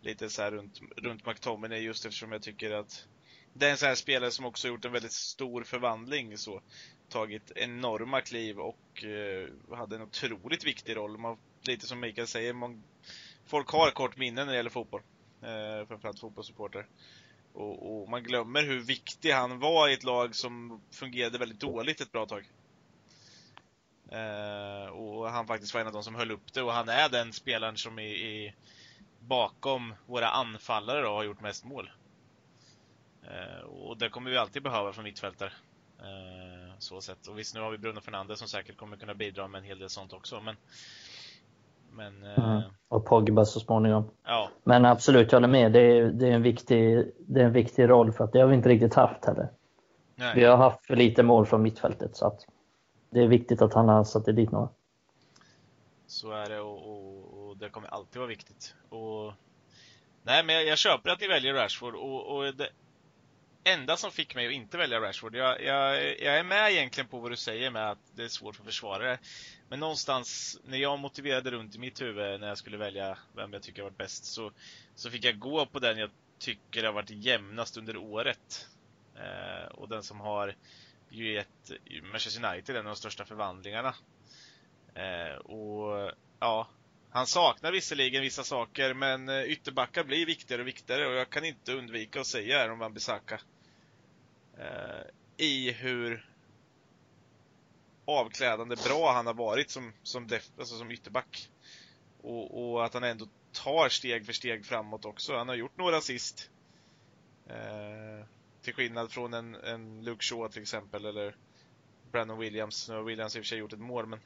lite så här runt, runt McTominay just eftersom jag tycker att det är en sån här spelare som också gjort en väldigt stor förvandling så. Tagit enorma kliv och eh, hade en otroligt viktig roll. Man, lite som Mikael säger, man, folk har kort minne när det gäller fotboll. Eh, framförallt fotbollssupporter. Och, och man glömmer hur viktig han var i ett lag som fungerade väldigt dåligt ett bra tag. Eh, och han faktiskt var en av de som höll upp det och han är den spelaren som är, är bakom våra anfallare då, har gjort mest mål. Eh, och det kommer vi alltid behöva från mittfältare. Eh, så sett. Och visst, nu har vi Bruno Fernandes som säkert kommer kunna bidra med en hel del sånt också, men men Mm. Och Pogba så småningom. ja, Men absolut, jag håller med. Det är, det, är en viktig, det är en viktig roll för att det har vi inte riktigt haft heller. nej. Vi har haft för lite mål från mittfältet så att det är viktigt att han har satt dit några. Så är det och, och, och det kommer alltid vara viktigt. Och Nej, men jag, jag köper att ni väljer Rashford och, och det enda som fick mig att inte välja Rashford, jag, jag, jag är med egentligen på vad du säger med att det är svårt för försvarare. Men någonstans, när jag motiverade runt i mitt huvud när jag skulle välja vem jag tycker har varit bäst, så, så fick jag gå på den jag tycker har varit jämnast under året. Eh, och den som har ju gett Manchester United en av de största förvandlingarna. Eh, och ja, han saknar visserligen vissa saker, men eh, ytterbackar blir viktigare och viktigare och jag kan inte undvika att säga här om Van Bissaka. Eh, I hur avklädande bra han har varit som, som, def, alltså som ytterback. Och, och, att han ändå tar steg för steg framåt också. Han har gjort några assist. Eh, till skillnad från en, en Luke Shaw till exempel, eller Brandon Williams. Nu har Williams i och för sig gjort ett mål, men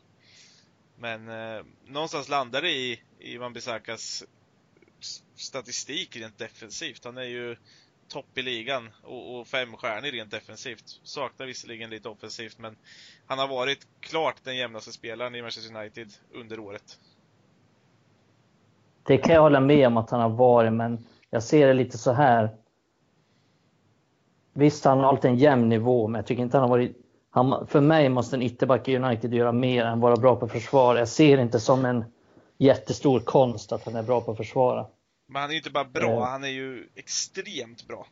men eh, någonstans landar det i, i Wan-Bissakas statistik rent defensivt. Han är ju topp i ligan och, och femstjärnig rent defensivt. Saknar visserligen lite offensivt, men han har varit klart den jämnaste spelaren i Manchester United under året. Det kan jag hålla med om att han har varit, men jag ser det lite så här. Visst, han har hållit en jämn nivå, men jag tycker inte han har varit han, för mig måste en ytterback i United göra mer än vara bra på försvar. Jag ser inte som en jättestor konst att han är bra på att försvara. Men han är ju inte bara bra, eh. han är ju extremt bra.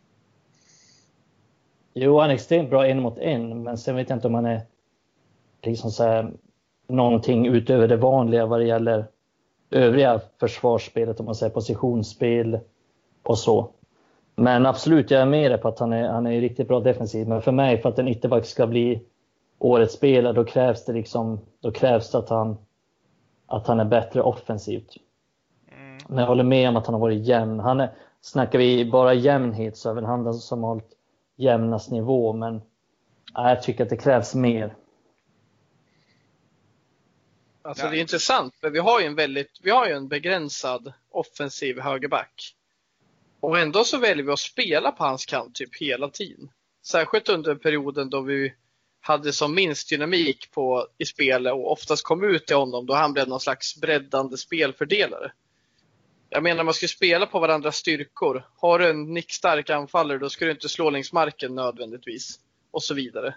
Jo, han är extremt bra en mot en, men sen vet jag inte om han är liksom så här, någonting utöver det vanliga vad det gäller övriga försvarsspelet, om man säger positionsspel och så. Men absolut, jag är med på att han är, han är riktigt bra defensiv. Men för mig, för att en ytterback ska bli årets spelare, då krävs det liksom, då krävs det att han, att han är bättre offensivt. Mm. Men jag håller med om att han har varit jämn. Han är, snackar vi bara jämnhet så är väl han den som har hållit jämnast nivå, men nej, jag tycker att det krävs mer. Alltså det är intressant, för vi har ju en väldigt, vi har ju en begränsad offensiv högerback. Och ändå så väljer vi att spela på hans kant typ hela tiden. Särskilt under perioden då vi hade som minst dynamik på, i spelet och oftast kom ut till honom då han blev någon slags breddande spelfördelare. Jag menar man ska spela på varandras styrkor. Har du en nickstark anfallare då ska du inte slå längs marken nödvändigtvis. Och så vidare.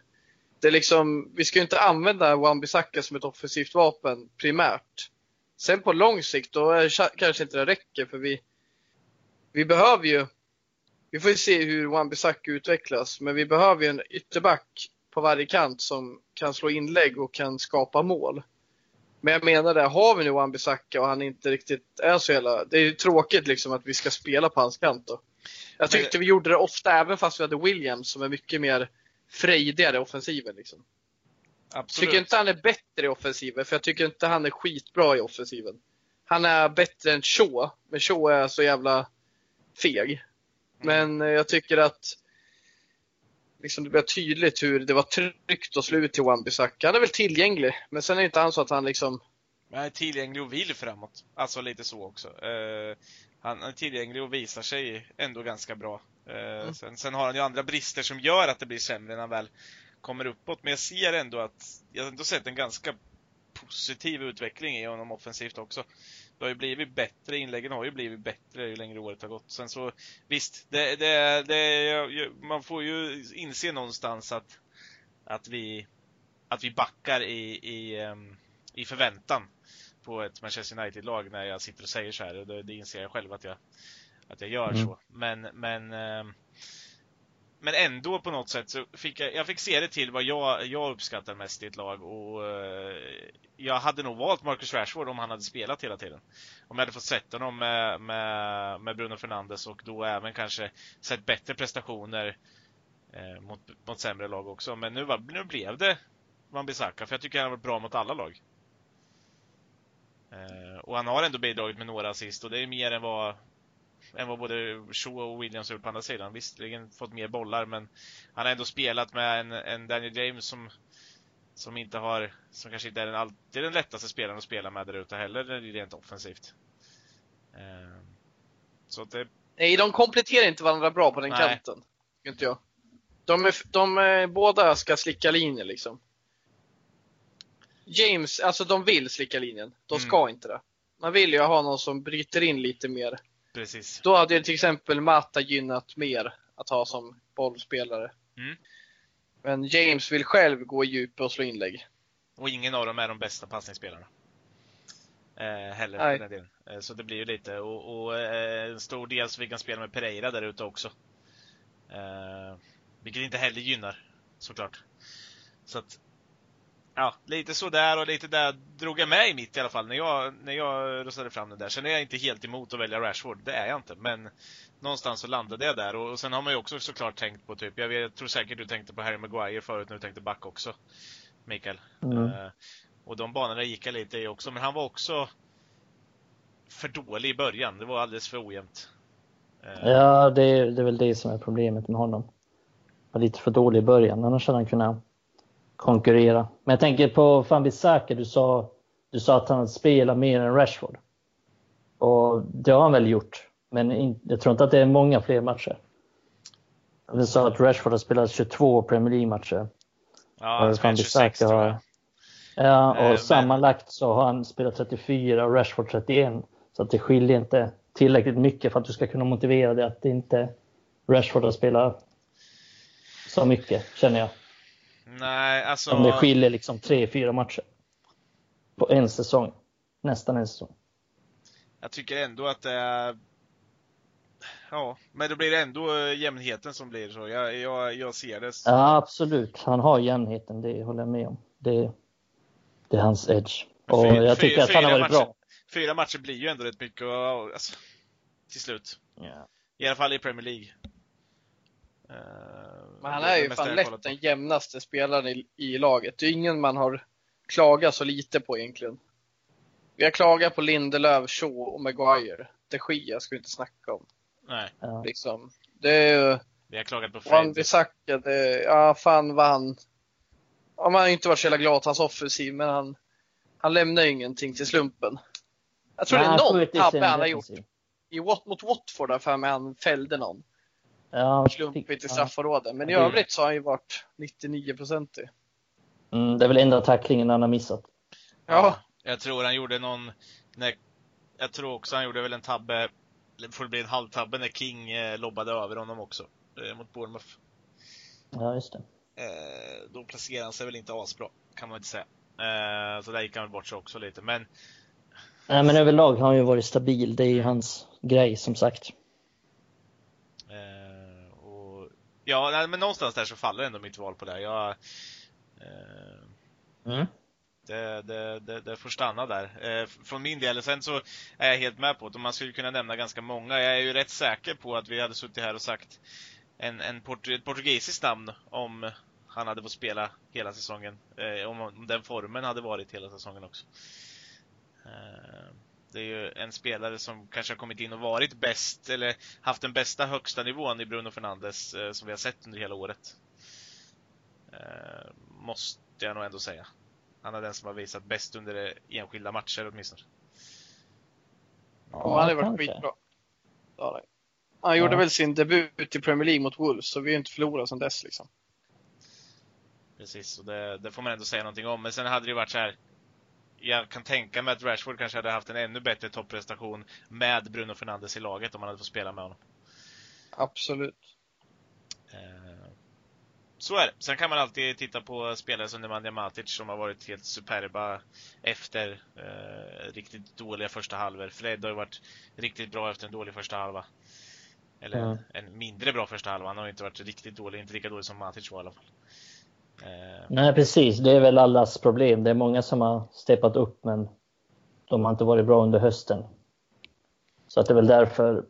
Det är liksom, vi ska inte använda Wan-Bissaka som ett offensivt vapen primärt. Sen på lång sikt då är, kanske inte det räcker för vi, vi behöver ju, vi får ju se hur Wan-Bissaka utvecklas, men vi behöver ju en ytterback på varje kant som kan slå inlägg och kan skapa mål. Men jag menar det, har vi nu Wan-Bissaka och han inte riktigt är så jävla... Det är ju tråkigt liksom att vi ska spela på hans kant då. Jag tyckte vi gjorde det ofta även fast vi hade Williams som är mycket mer frejdigare i offensiven. Liksom. Absolut. Jag tycker inte han är bättre i offensiven, för jag tycker inte han är skitbra i offensiven. Han är bättre än Shaw, men Shaw är så jävla feg. Mm. Men eh, jag tycker att liksom det blev tydligt hur det var tryggt att slå ut till Wan-Bissaka. Han är väl tillgänglig, men sen är det inte han så att han liksom... Han är tillgänglig och vill framåt. Alltså lite så också. Uh, han är tillgänglig och visar sig ändå ganska bra. Uh, mm. sen, sen, har han ju andra brister som gör att det blir sämre när han väl kommer uppåt. Men jag ser ändå att, jag har ändå sett en ganska positiv utveckling i honom offensivt också det har ju blivit bättre, inläggen har ju blivit bättre ju längre året har gått. Sen så visst, det, det, det, man får ju inse någonstans att, att, vi, att vi backar i, i, ehm, i förväntan på ett Manchester United-lag när jag sitter och säger så här. Det, det inser jag själv att jag, att jag gör mm. så. Men, men ehm, men ändå på något sätt så fick jag, jag fick se det till vad jag, jag uppskattar mest i ett lag och eh, jag hade nog valt Marcus Rashford om han hade spelat hela tiden. Om jag hade fått sett honom med, med, med Bruno Fernandes och då även kanske sett bättre prestationer eh, mot, mot sämre lag också. Men nu, var, nu blev det Wan-Bissaka för jag tycker han har varit bra mot alla lag. Eh, och han har ändå bidragit med några assist och det är mer än vad än vad både Shaw och Williams har gjort på andra sidan. Visserligen fått mer bollar, men han har ändå spelat med en, en Daniel James som, som inte har, som kanske inte är den, alltid den lättaste spelaren att spela med där ute heller, rent offensivt. Eh, så det... Nej, de kompletterar inte varandra bra på den Nej. kanten. Inte jag. De, är, de är, båda ska slicka linjen liksom. James, alltså de vill slicka linjen. De ska mm. inte det. Man vill ju ha någon som bryter in lite mer Precis. Då hade till exempel Mata gynnat mer att ha som bollspelare. Mm. Men James vill själv gå i djup och slå inlägg. Och ingen av dem är de bästa passningsspelarna. Eh, heller Nej. den delen. Eh, så det blir ju lite, och, och eh, en stor del så vi kan spela med Pereira där ute också. Eh, vilket inte heller gynnar, såklart. Så att, ja, lite sådär och lite där drog jag med i mitt i alla fall när jag, när jag röstade fram den där. Sen är jag inte helt emot att välja Rashford, det är jag inte. Men någonstans så landade jag där och, och sen har man ju också såklart tänkt på typ, jag, vet, jag tror säkert du tänkte på Harry Maguire förut när du tänkte back också. Mikael. Mm. Eh, och de banorna gick jag lite i också, men han var också för dålig i början. Det var alldeles för ojämnt. Eh, Ja, det är, det är väl det som är problemet med honom. Var lite för dålig i början, annars hade han kunnat konkurrera. Men jag tänker på Fambisaka, du sa, du sa att han spelar mer än Rashford. Och det har han väl gjort, men in, jag tror inte att det är många fler matcher. Du sa att Rashford har spelat 22 Premier League-matcher. ja, han spelade 26 tror jag. Ja, och Eh, men- sammanlagt så har han spelat 34 och Rashford 31. Så att det skiljer inte tillräckligt mycket för att du ska kunna motivera det att det inte Rashford har spelat så mycket, känner jag. Nej, alltså. Om det skiljer liksom 3-4 matcher på en säsong. Nästan en säsong. Jag tycker ändå att det är... Ja, men det blir ändå eh, jämnheten som blir så. Jag, jag, jag ser det. så- Ja, absolut. Han har jämnheten, det håller jag med om. Det, det är hans edge. Och Fy- jag tycker att han har fyra varit matcher. bra. Fyra matcher blir ju ändå rätt mycket och, alltså, till slut. Ja. I alla fall i Premier League. Eh, Men han är ju fan lätt den jämnaste spelaren i, i laget. Det är ingen man har klagat så lite på egentligen. Vi har klagat på Lindelöf, Shaw och Maguire. De Gia ska vi inte snacka om. Nej, Ja. Liksom. Det är ju vi har klagat på Wan Fred. Bissaka, det, ja fan vad han... Ja, man har inte varit så jävla glad hans offensiv, men han, han lämnar ju ingenting till slumpen. Jag tror Nej, det är någon tabbe han har gjort. I mot Watford där för mig han fällde någon. Ja, Slumpigt i straffområdet. Men i det- övrigt så har han ju varit 99-procentig. Mm, det är väl enda tacklingen han har missat. Ja, Jag tror han gjorde någon, när, jag tror också han gjorde väl en tabbe, eller får det bli en halvtabbe när King eh, lobbade över honom också. Eh, mot Bournemouth. Ja, just det. Eh, då placerade han sig väl inte asbra, kan man inte säga. Eh, så där gick han väl bort sig också lite. Men Nej, men överlag har han ju varit stabil. Det är ju hans grej, som sagt. Eh, och, ja, men någonstans där så faller ändå mitt val på det. Jag, eh, Mm. det, det, det, det får stanna där. Eh, från min del, sen så är jag helt med på det. Man skulle kunna nämna ganska många. Jag är ju rätt säker på att vi hade suttit här och sagt en, en port, ett portugisiskt namn om han hade fått spela hela säsongen. Eh, om, om den formen hade varit hela säsongen också. Det är ju en spelare som kanske har kommit in och varit bäst, eller haft den bästa högsta nivån i Bruno Fernandes eh, som vi har sett under hela året. Eh, måste jag nog ändå säga. Han är den som har visat bäst under enskilda matcher åtminstone. och han har varit skitbra. Han. Han gjorde Ja. väl sin debut i Premier League mot Wolves, så vi har ju inte förlorat sedan dess liksom. Precis, och det, det får man ändå säga någonting om. Men sen hade det ju varit så här. Jag kan tänka mig att Rashford kanske hade haft en ännu bättre topprestation med Bruno Fernandes i laget om han hade fått spela med honom. Absolut. Eh, Så är det. Sen kan man alltid titta på spelare som Nemanja Matic som har varit helt superba efter eh, riktigt dåliga första halvor. Fred har ju varit riktigt bra efter en dålig första halva. Eller Mm. en mindre bra första halva. Han har ju inte varit riktigt dålig, inte lika dålig som Matic var i alla fall. Eh, Nej, precis. Det är väl allas problem. Det är många som har steppat upp, men de har inte varit bra under hösten. Så att det är väl därför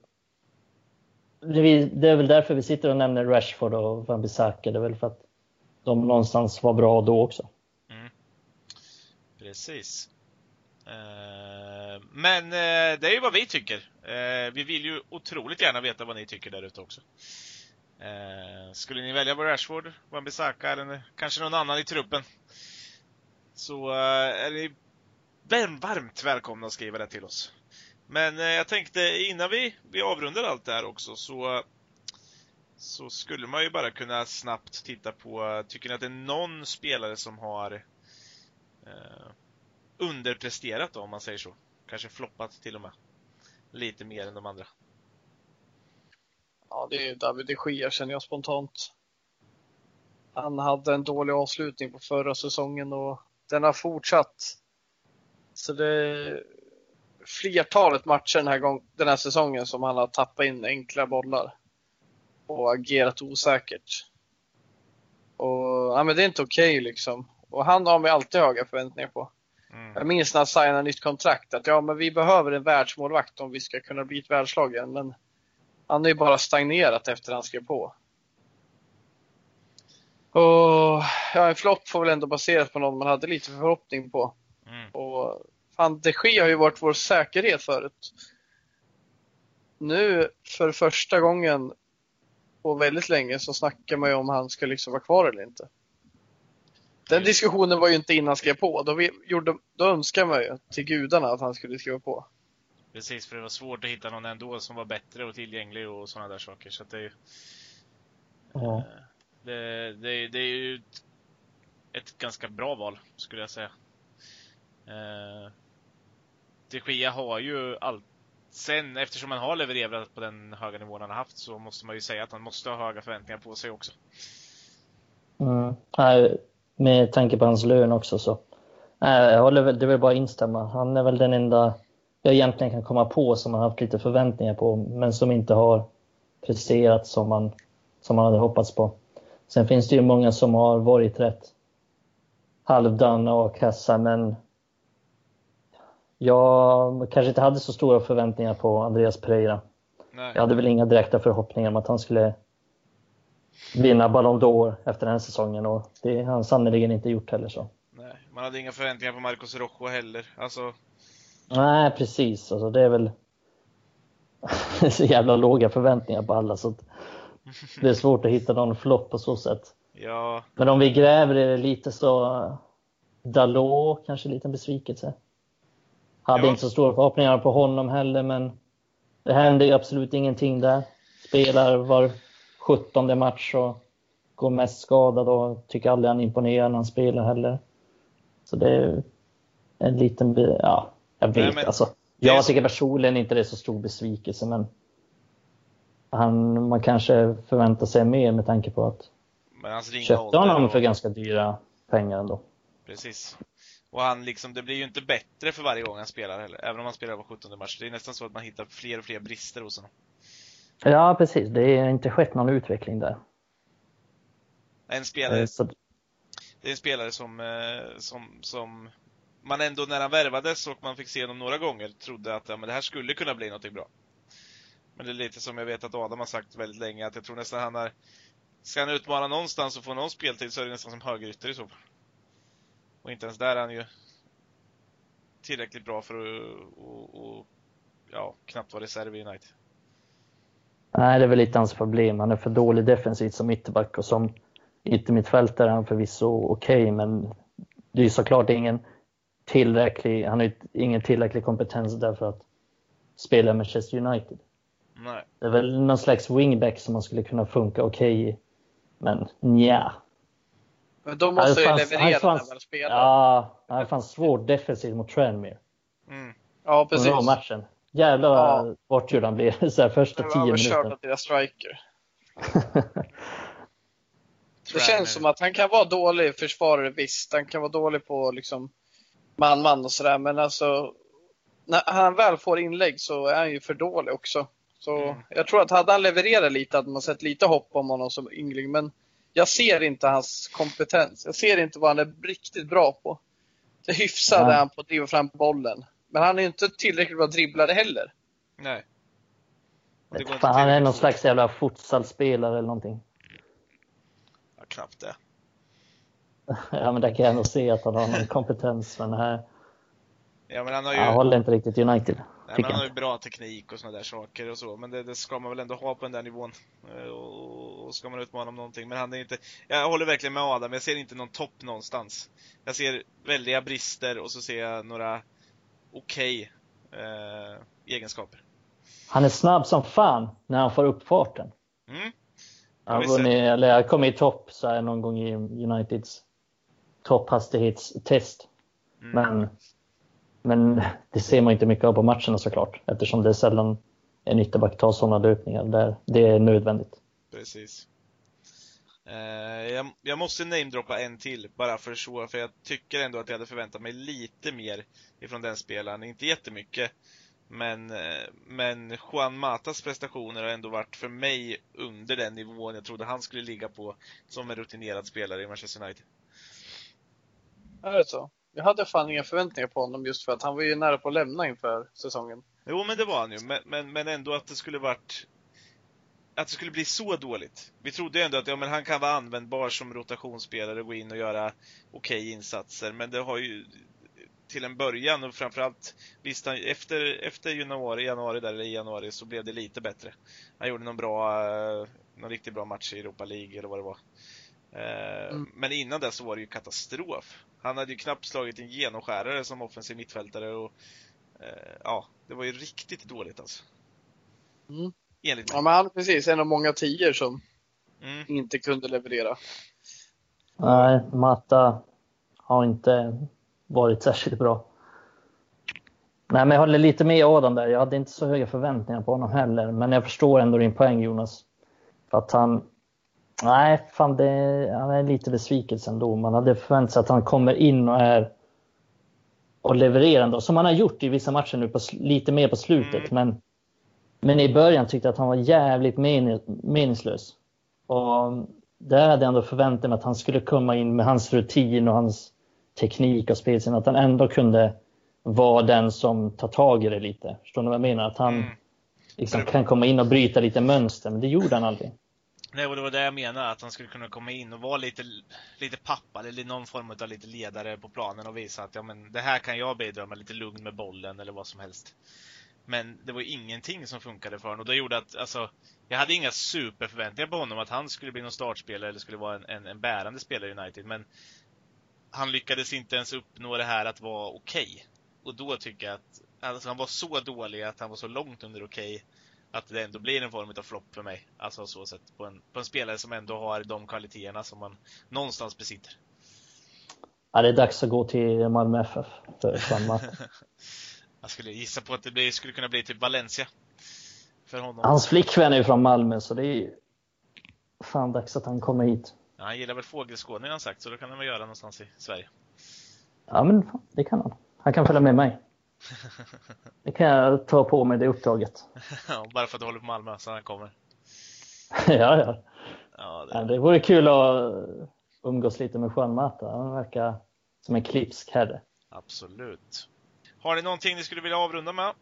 det är- väl därför vi sitter och nämner Rashford och Van Bissaka. Det är väl för att de någonstans var bra då också. Precis. Eh, Men eh, det är ju vad vi tycker. Vi vill ju otroligt gärna veta vad ni tycker där ute också. Eh, Skulle ni välja Rashford, Wan-Bissaka eller kanske någon annan i truppen? Så eh, är ni varm- varmt välkomna att skriva det till oss. Men eh, jag tänkte innan vi, vi avrundar allt det här också så så skulle man ju bara kunna snabbt titta på, tycker ni att det är någon spelare som har eh, underpresterat då, om man säger så. Kanske floppat till och med. Lite mer än de andra. Ja, det är David de Gea känner jag spontant. Han hade en dålig avslutning på förra säsongen och den har fortsatt. Så det är flertalet matcher den här, gång, den här säsongen som han har tappat in enkla bollar och agerat osäkert. Och ja, men det är inte okej okay, liksom. Och han har man alltid höga förväntningar på. Mm. Jag minns när han signade nytt kontrakt att ja, men vi behöver en världsmålvakt om vi ska kunna bli ett världslag igen. Men han har ju bara stagnerat efter han skrev på. Och ja, en flopp får väl ändå baseras på någon man hade lite förhoppning på. Mm. Och fan, de Gea har ju varit vår säkerhet förut. Nu för första gången på väldigt länge så snackar man ju om han ska liksom vara kvar eller inte. Den diskussionen var ju inte innan han skrev på. Då, vi gjorde, då önskar man ju till gudarna att han skulle skriva på. Precis, för det var svårt att hitta någon ändå som var bättre och tillgänglig och sådana där saker. Så det är ju... Ja. Det, det, det, är ju ett, ett, ganska bra val, skulle jag säga. Eh, De Gia har ju allt Sen eftersom han har levererat på den höga nivån han har haft så måste man ju säga att han måste ha höga förväntningar på sig också. Mm. med tanke på hans lön också så. jag håller väl, det vill bara instämma. Han är väl den enda jag egentligen kan komma på som man haft lite förväntningar på men som inte har presterat som man, som man hade hoppats på. Sen finns det ju många som har varit rätt halvdana och kassa men jag kanske inte hade så stora förväntningar på Andreas Pereira. Nej. Jag hade väl inga direkta förhoppningar om att han skulle vinna Ballon d'Or efter den här säsongen och det har han sannerligen inte gjort heller. Så. Nej, man hade inga förväntningar på Marcos Rojo heller. Alltså... Nej, precis. Alltså, det är väl [LAUGHS] så jävla låga förväntningar på alla så [LAUGHS] det är svårt att hitta någon flopp på så sätt. Ja. Men om vi gräver i det lite så Dalot kanske en liten besvikelse. Hade ja. inte så stora förhoppningar på honom heller, men det hände absolut ingenting där. Spelar var 17 match och går mest skadad och tycker aldrig han imponerar när han spelar heller. Så det är en liten, ja, jag vet Nej, men, alltså. Jag tycker personligen inte det är så stor besvikelse, men han, man kanske förväntar sig mer med tanke på att men köpte honom för ganska dyra pengar ändå. Precis. Och han liksom, det blir ju inte bättre för varje gång han spelar heller, även om han spelar på 17 match. Det är nästan så att man hittar fler och fler brister hos honom. Ja, precis. Det har inte skett någon utveckling där. En spelare, eh, så... det är en spelare som, eh, som, som man ändå när han värvades och man fick se honom några gånger trodde att ja, men det här skulle kunna bli någonting bra. Men det är lite som jag vet att Adam har sagt väldigt länge, att jag tror nästan han är... Ska han utmana någonstans och få någon speltid så är det nästan som högerytter i så fall. Och inte ens där är han ju tillräckligt bra för att och, och, ja, knappt vara reserv i United. Nej, det är väl lite hans problem. Han är för dålig defensivt som ytterback och som yttermittfältare är han förvisso okej, okay, men det är ju såklart ingen tillräcklig, han har ingen tillräcklig kompetens där för att spela Manchester United. Nej. Det är väl någon slags wingback som man skulle kunna funka okej okay i. Men nja, men då måste ju leverera fanns, när man spelar. Ja, det fanns svårt defensivt mot Tranmere. Mm. Ja, precis. Den matchen. Jävlar vad ja. bortgjord han blev [LAUGHS] så här, första tio minuterna. Det var deras striker. [LAUGHS] det känns som att han kan vara dålig försvarare, visst. Han kan vara dålig på liksom man-man och sådär, men alltså när han väl får inlägg så är han ju för dålig också. Så mm. jag tror att hade han levererat lite hade man sett lite hopp om honom som yngling, men jag ser inte hans kompetens. Jag ser inte vad han är riktigt bra på. Det hyfsade ja. han på att driva fram bollen. Men han är inte tillräckligt bra dribblare heller. Nej. Fan, han är någon slags jävla futsalspelare eller någonting. Ja, knappt det. [LAUGHS] ja, men där kan jag nog se att han har någon kompetens. Men här... Ja, men han har ju... Han håller inte riktigt United. Nej, men han har ju bra teknik och sådana där saker och så, men det, det, ska man väl ändå ha på den där nivån. Eh, och, och ska man utmana om någonting. Men han är inte, jag håller verkligen med Adam, jag ser inte någon topp någonstans. Jag ser väldiga brister och så ser jag några okej okay, eh, egenskaper. Han är snabb som fan när han får upp farten. Mm. Han har vunnit, eller kommit i topp så här någon gång i Uniteds topphastighetstest. Mm. Men men det ser man inte mycket av på matcherna såklart eftersom det är sällan en ytterback tar sådana löpningar där det är nödvändigt. Precis. Eh, jag, jag, måste namedroppa en till, bara för så, för jag tycker ändå att jag hade förväntat mig lite mer ifrån den spelaren. Inte jättemycket, men, eh, men Juan Matas prestationer har ändå varit för mig under den nivån jag trodde han skulle ligga på som en rutinerad spelare i Manchester United. Är det så? Jag hade fan inga förväntningar på honom just för att han var ju nära på att lämna inför säsongen. Jo, men det var han ju. Men, men, men ändå att det skulle varit att det skulle bli så dåligt. Vi trodde ju ändå att ja, men han kan vara användbar som rotationsspelare och gå in och göra okej okay insatser, men det har ju till en början och framförallt visst, efter, efter januari, januari där, eller i januari så blev det lite bättre. Han gjorde någon bra, eh, någon riktigt bra match i Europa League eller vad det var. Eh, mm. Men innan dess så var det ju katastrof. Han hade ju knappt slagit en genomskärare som offensiv mittfältare och eh, ja, det var ju riktigt dåligt alltså. Mm. Enligt mig. Ja, men han precis en av många tior som mm. inte kunde leverera. Nej, Matta har inte varit särskilt bra. Nej, men jag håller lite med Adam där. Jag hade inte så höga förväntningar på honom heller, men jag förstår ändå din poäng Jonas. För att han... Nej, fan det, han är lite besvikelse ändå. Man hade förväntat sig att han kommer in och är och levererar ändå, som han har gjort i vissa matcher nu, på, lite mer på slutet. Mm. Men men i början tyckte jag att han var jävligt meningslös. Och där hade jag ändå förväntat mig att han skulle komma in med hans rutin och hans teknik och spelsin. Att han ändå kunde vara den som tar tag i det lite. Förstår ni vad jag menar? Att han mm. liksom kan komma in och bryta lite mönster, men det gjorde han aldrig. Nej, och det var det jag menade, att han skulle kunna komma in och vara lite, lite pappa eller någon form av lite ledare på planen och visa att ja, men det här kan jag bidra med, lite lugn med bollen eller vad som helst. Men det var ingenting som funkade för honom och det gjorde att, alltså, jag hade inga superförväntningar på honom att han skulle bli någon startspelare eller skulle vara en, en, en bärande spelare i United. Men han lyckades inte ens uppnå det här att vara okej. Okay. Och då tycker jag att alltså, han var så dålig att han var så långt under okej okay, att det ändå blir en form av flopp för mig. Alltså så sätt på en, på en spelare som ändå har de kvaliteterna som man någonstans besitter. Ja, det är dags att gå till Malmö FF för samma. [LAUGHS] Jag skulle gissa på att det blir, skulle kunna bli typ Valencia. För honom. Hans flickvän är ju från Malmö så det är fan dags att han kommer hit. Ja, han gillar väl fågelskådning har han sagt, så då kan han väl göra någonstans i Sverige. Ja, men det kan han. Han kan följa med mig. Det kan jag ta på mig det uppdraget. [LAUGHS] ja, bara för att du håller på Malmö så han kommer. [LAUGHS] ja, ja. ja, det... Det vore kul att umgås lite med Juan Mata. Han verkar som en klipsk herre. Absolut. Har ni någonting ni skulle vilja avrunda med?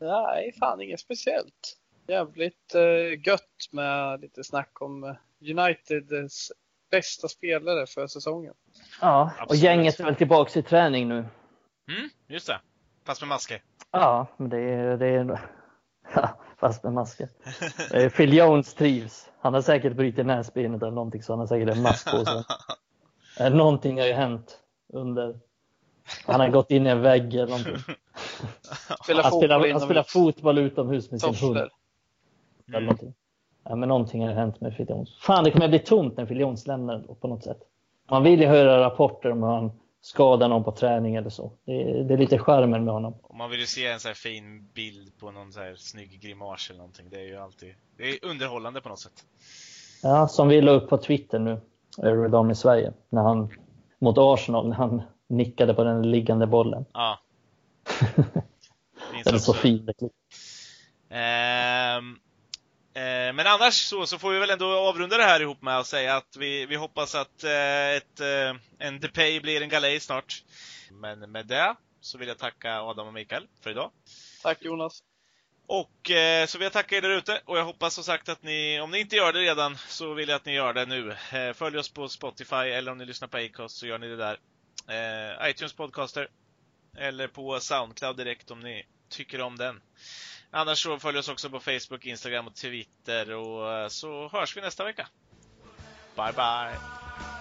Nej, fan inget speciellt. Jävligt uh, gött med lite snack om eh, Uniteds bästa spelare för säsongen. Ja, Absolut. och gänget är väl tillbaka i träning nu. Mm, just det. Fast med masker. Ja, men det är, det är [LAUGHS] ja, fast med masker. [LAUGHS] Phil Jones trivs. Han har säkert brutit näsbenet eller någonting så han har säkert en mask på sig. [LAUGHS] någonting har ju hänt under han har gått in i en vägg eller någonting. Spelar han, spelar, han spelar fotboll utomhus med sin hund. Eller någonting. Ja, men någonting har hänt med Phil Jones. Fan, det kommer bli tomt när Phil Jones lämnar på något sätt. Man vill ju höra rapporter om hur han skadar någon på träning eller så. Det är, det är lite charmen med honom. Och man vill ju se en så här fin bild på någon så här snygg grimas eller någonting. Det är ju alltid det är underhållande på något sätt. Ja, som vi la upp på Twitter nu, Eurodom i Sverige, när han mot Arsenal, när han nickade på den liggande bollen. Ja. [LAUGHS] den är så fin. Eh, men annars så, så får vi väl ändå avrunda det här ihop med att säga att vi, vi hoppas att eh, ett, eh, en Depay blir en galej snart. Men med det så vill jag tacka Adam och Mikael för idag. Tack Jonas. Och eh, så vill jag tacka er där ute och jag hoppas som sagt att ni, om ni inte gör det redan, så vill jag att ni gör det nu. Eh, följ oss på Spotify eller om ni lyssnar på Acast så gör ni det där eh, iTunes Podcaster eller på Soundcloud direkt om ni tycker om den. Annars så följ oss också på Facebook, Instagram och Twitter och eh, så hörs vi nästa vecka. Bye bye!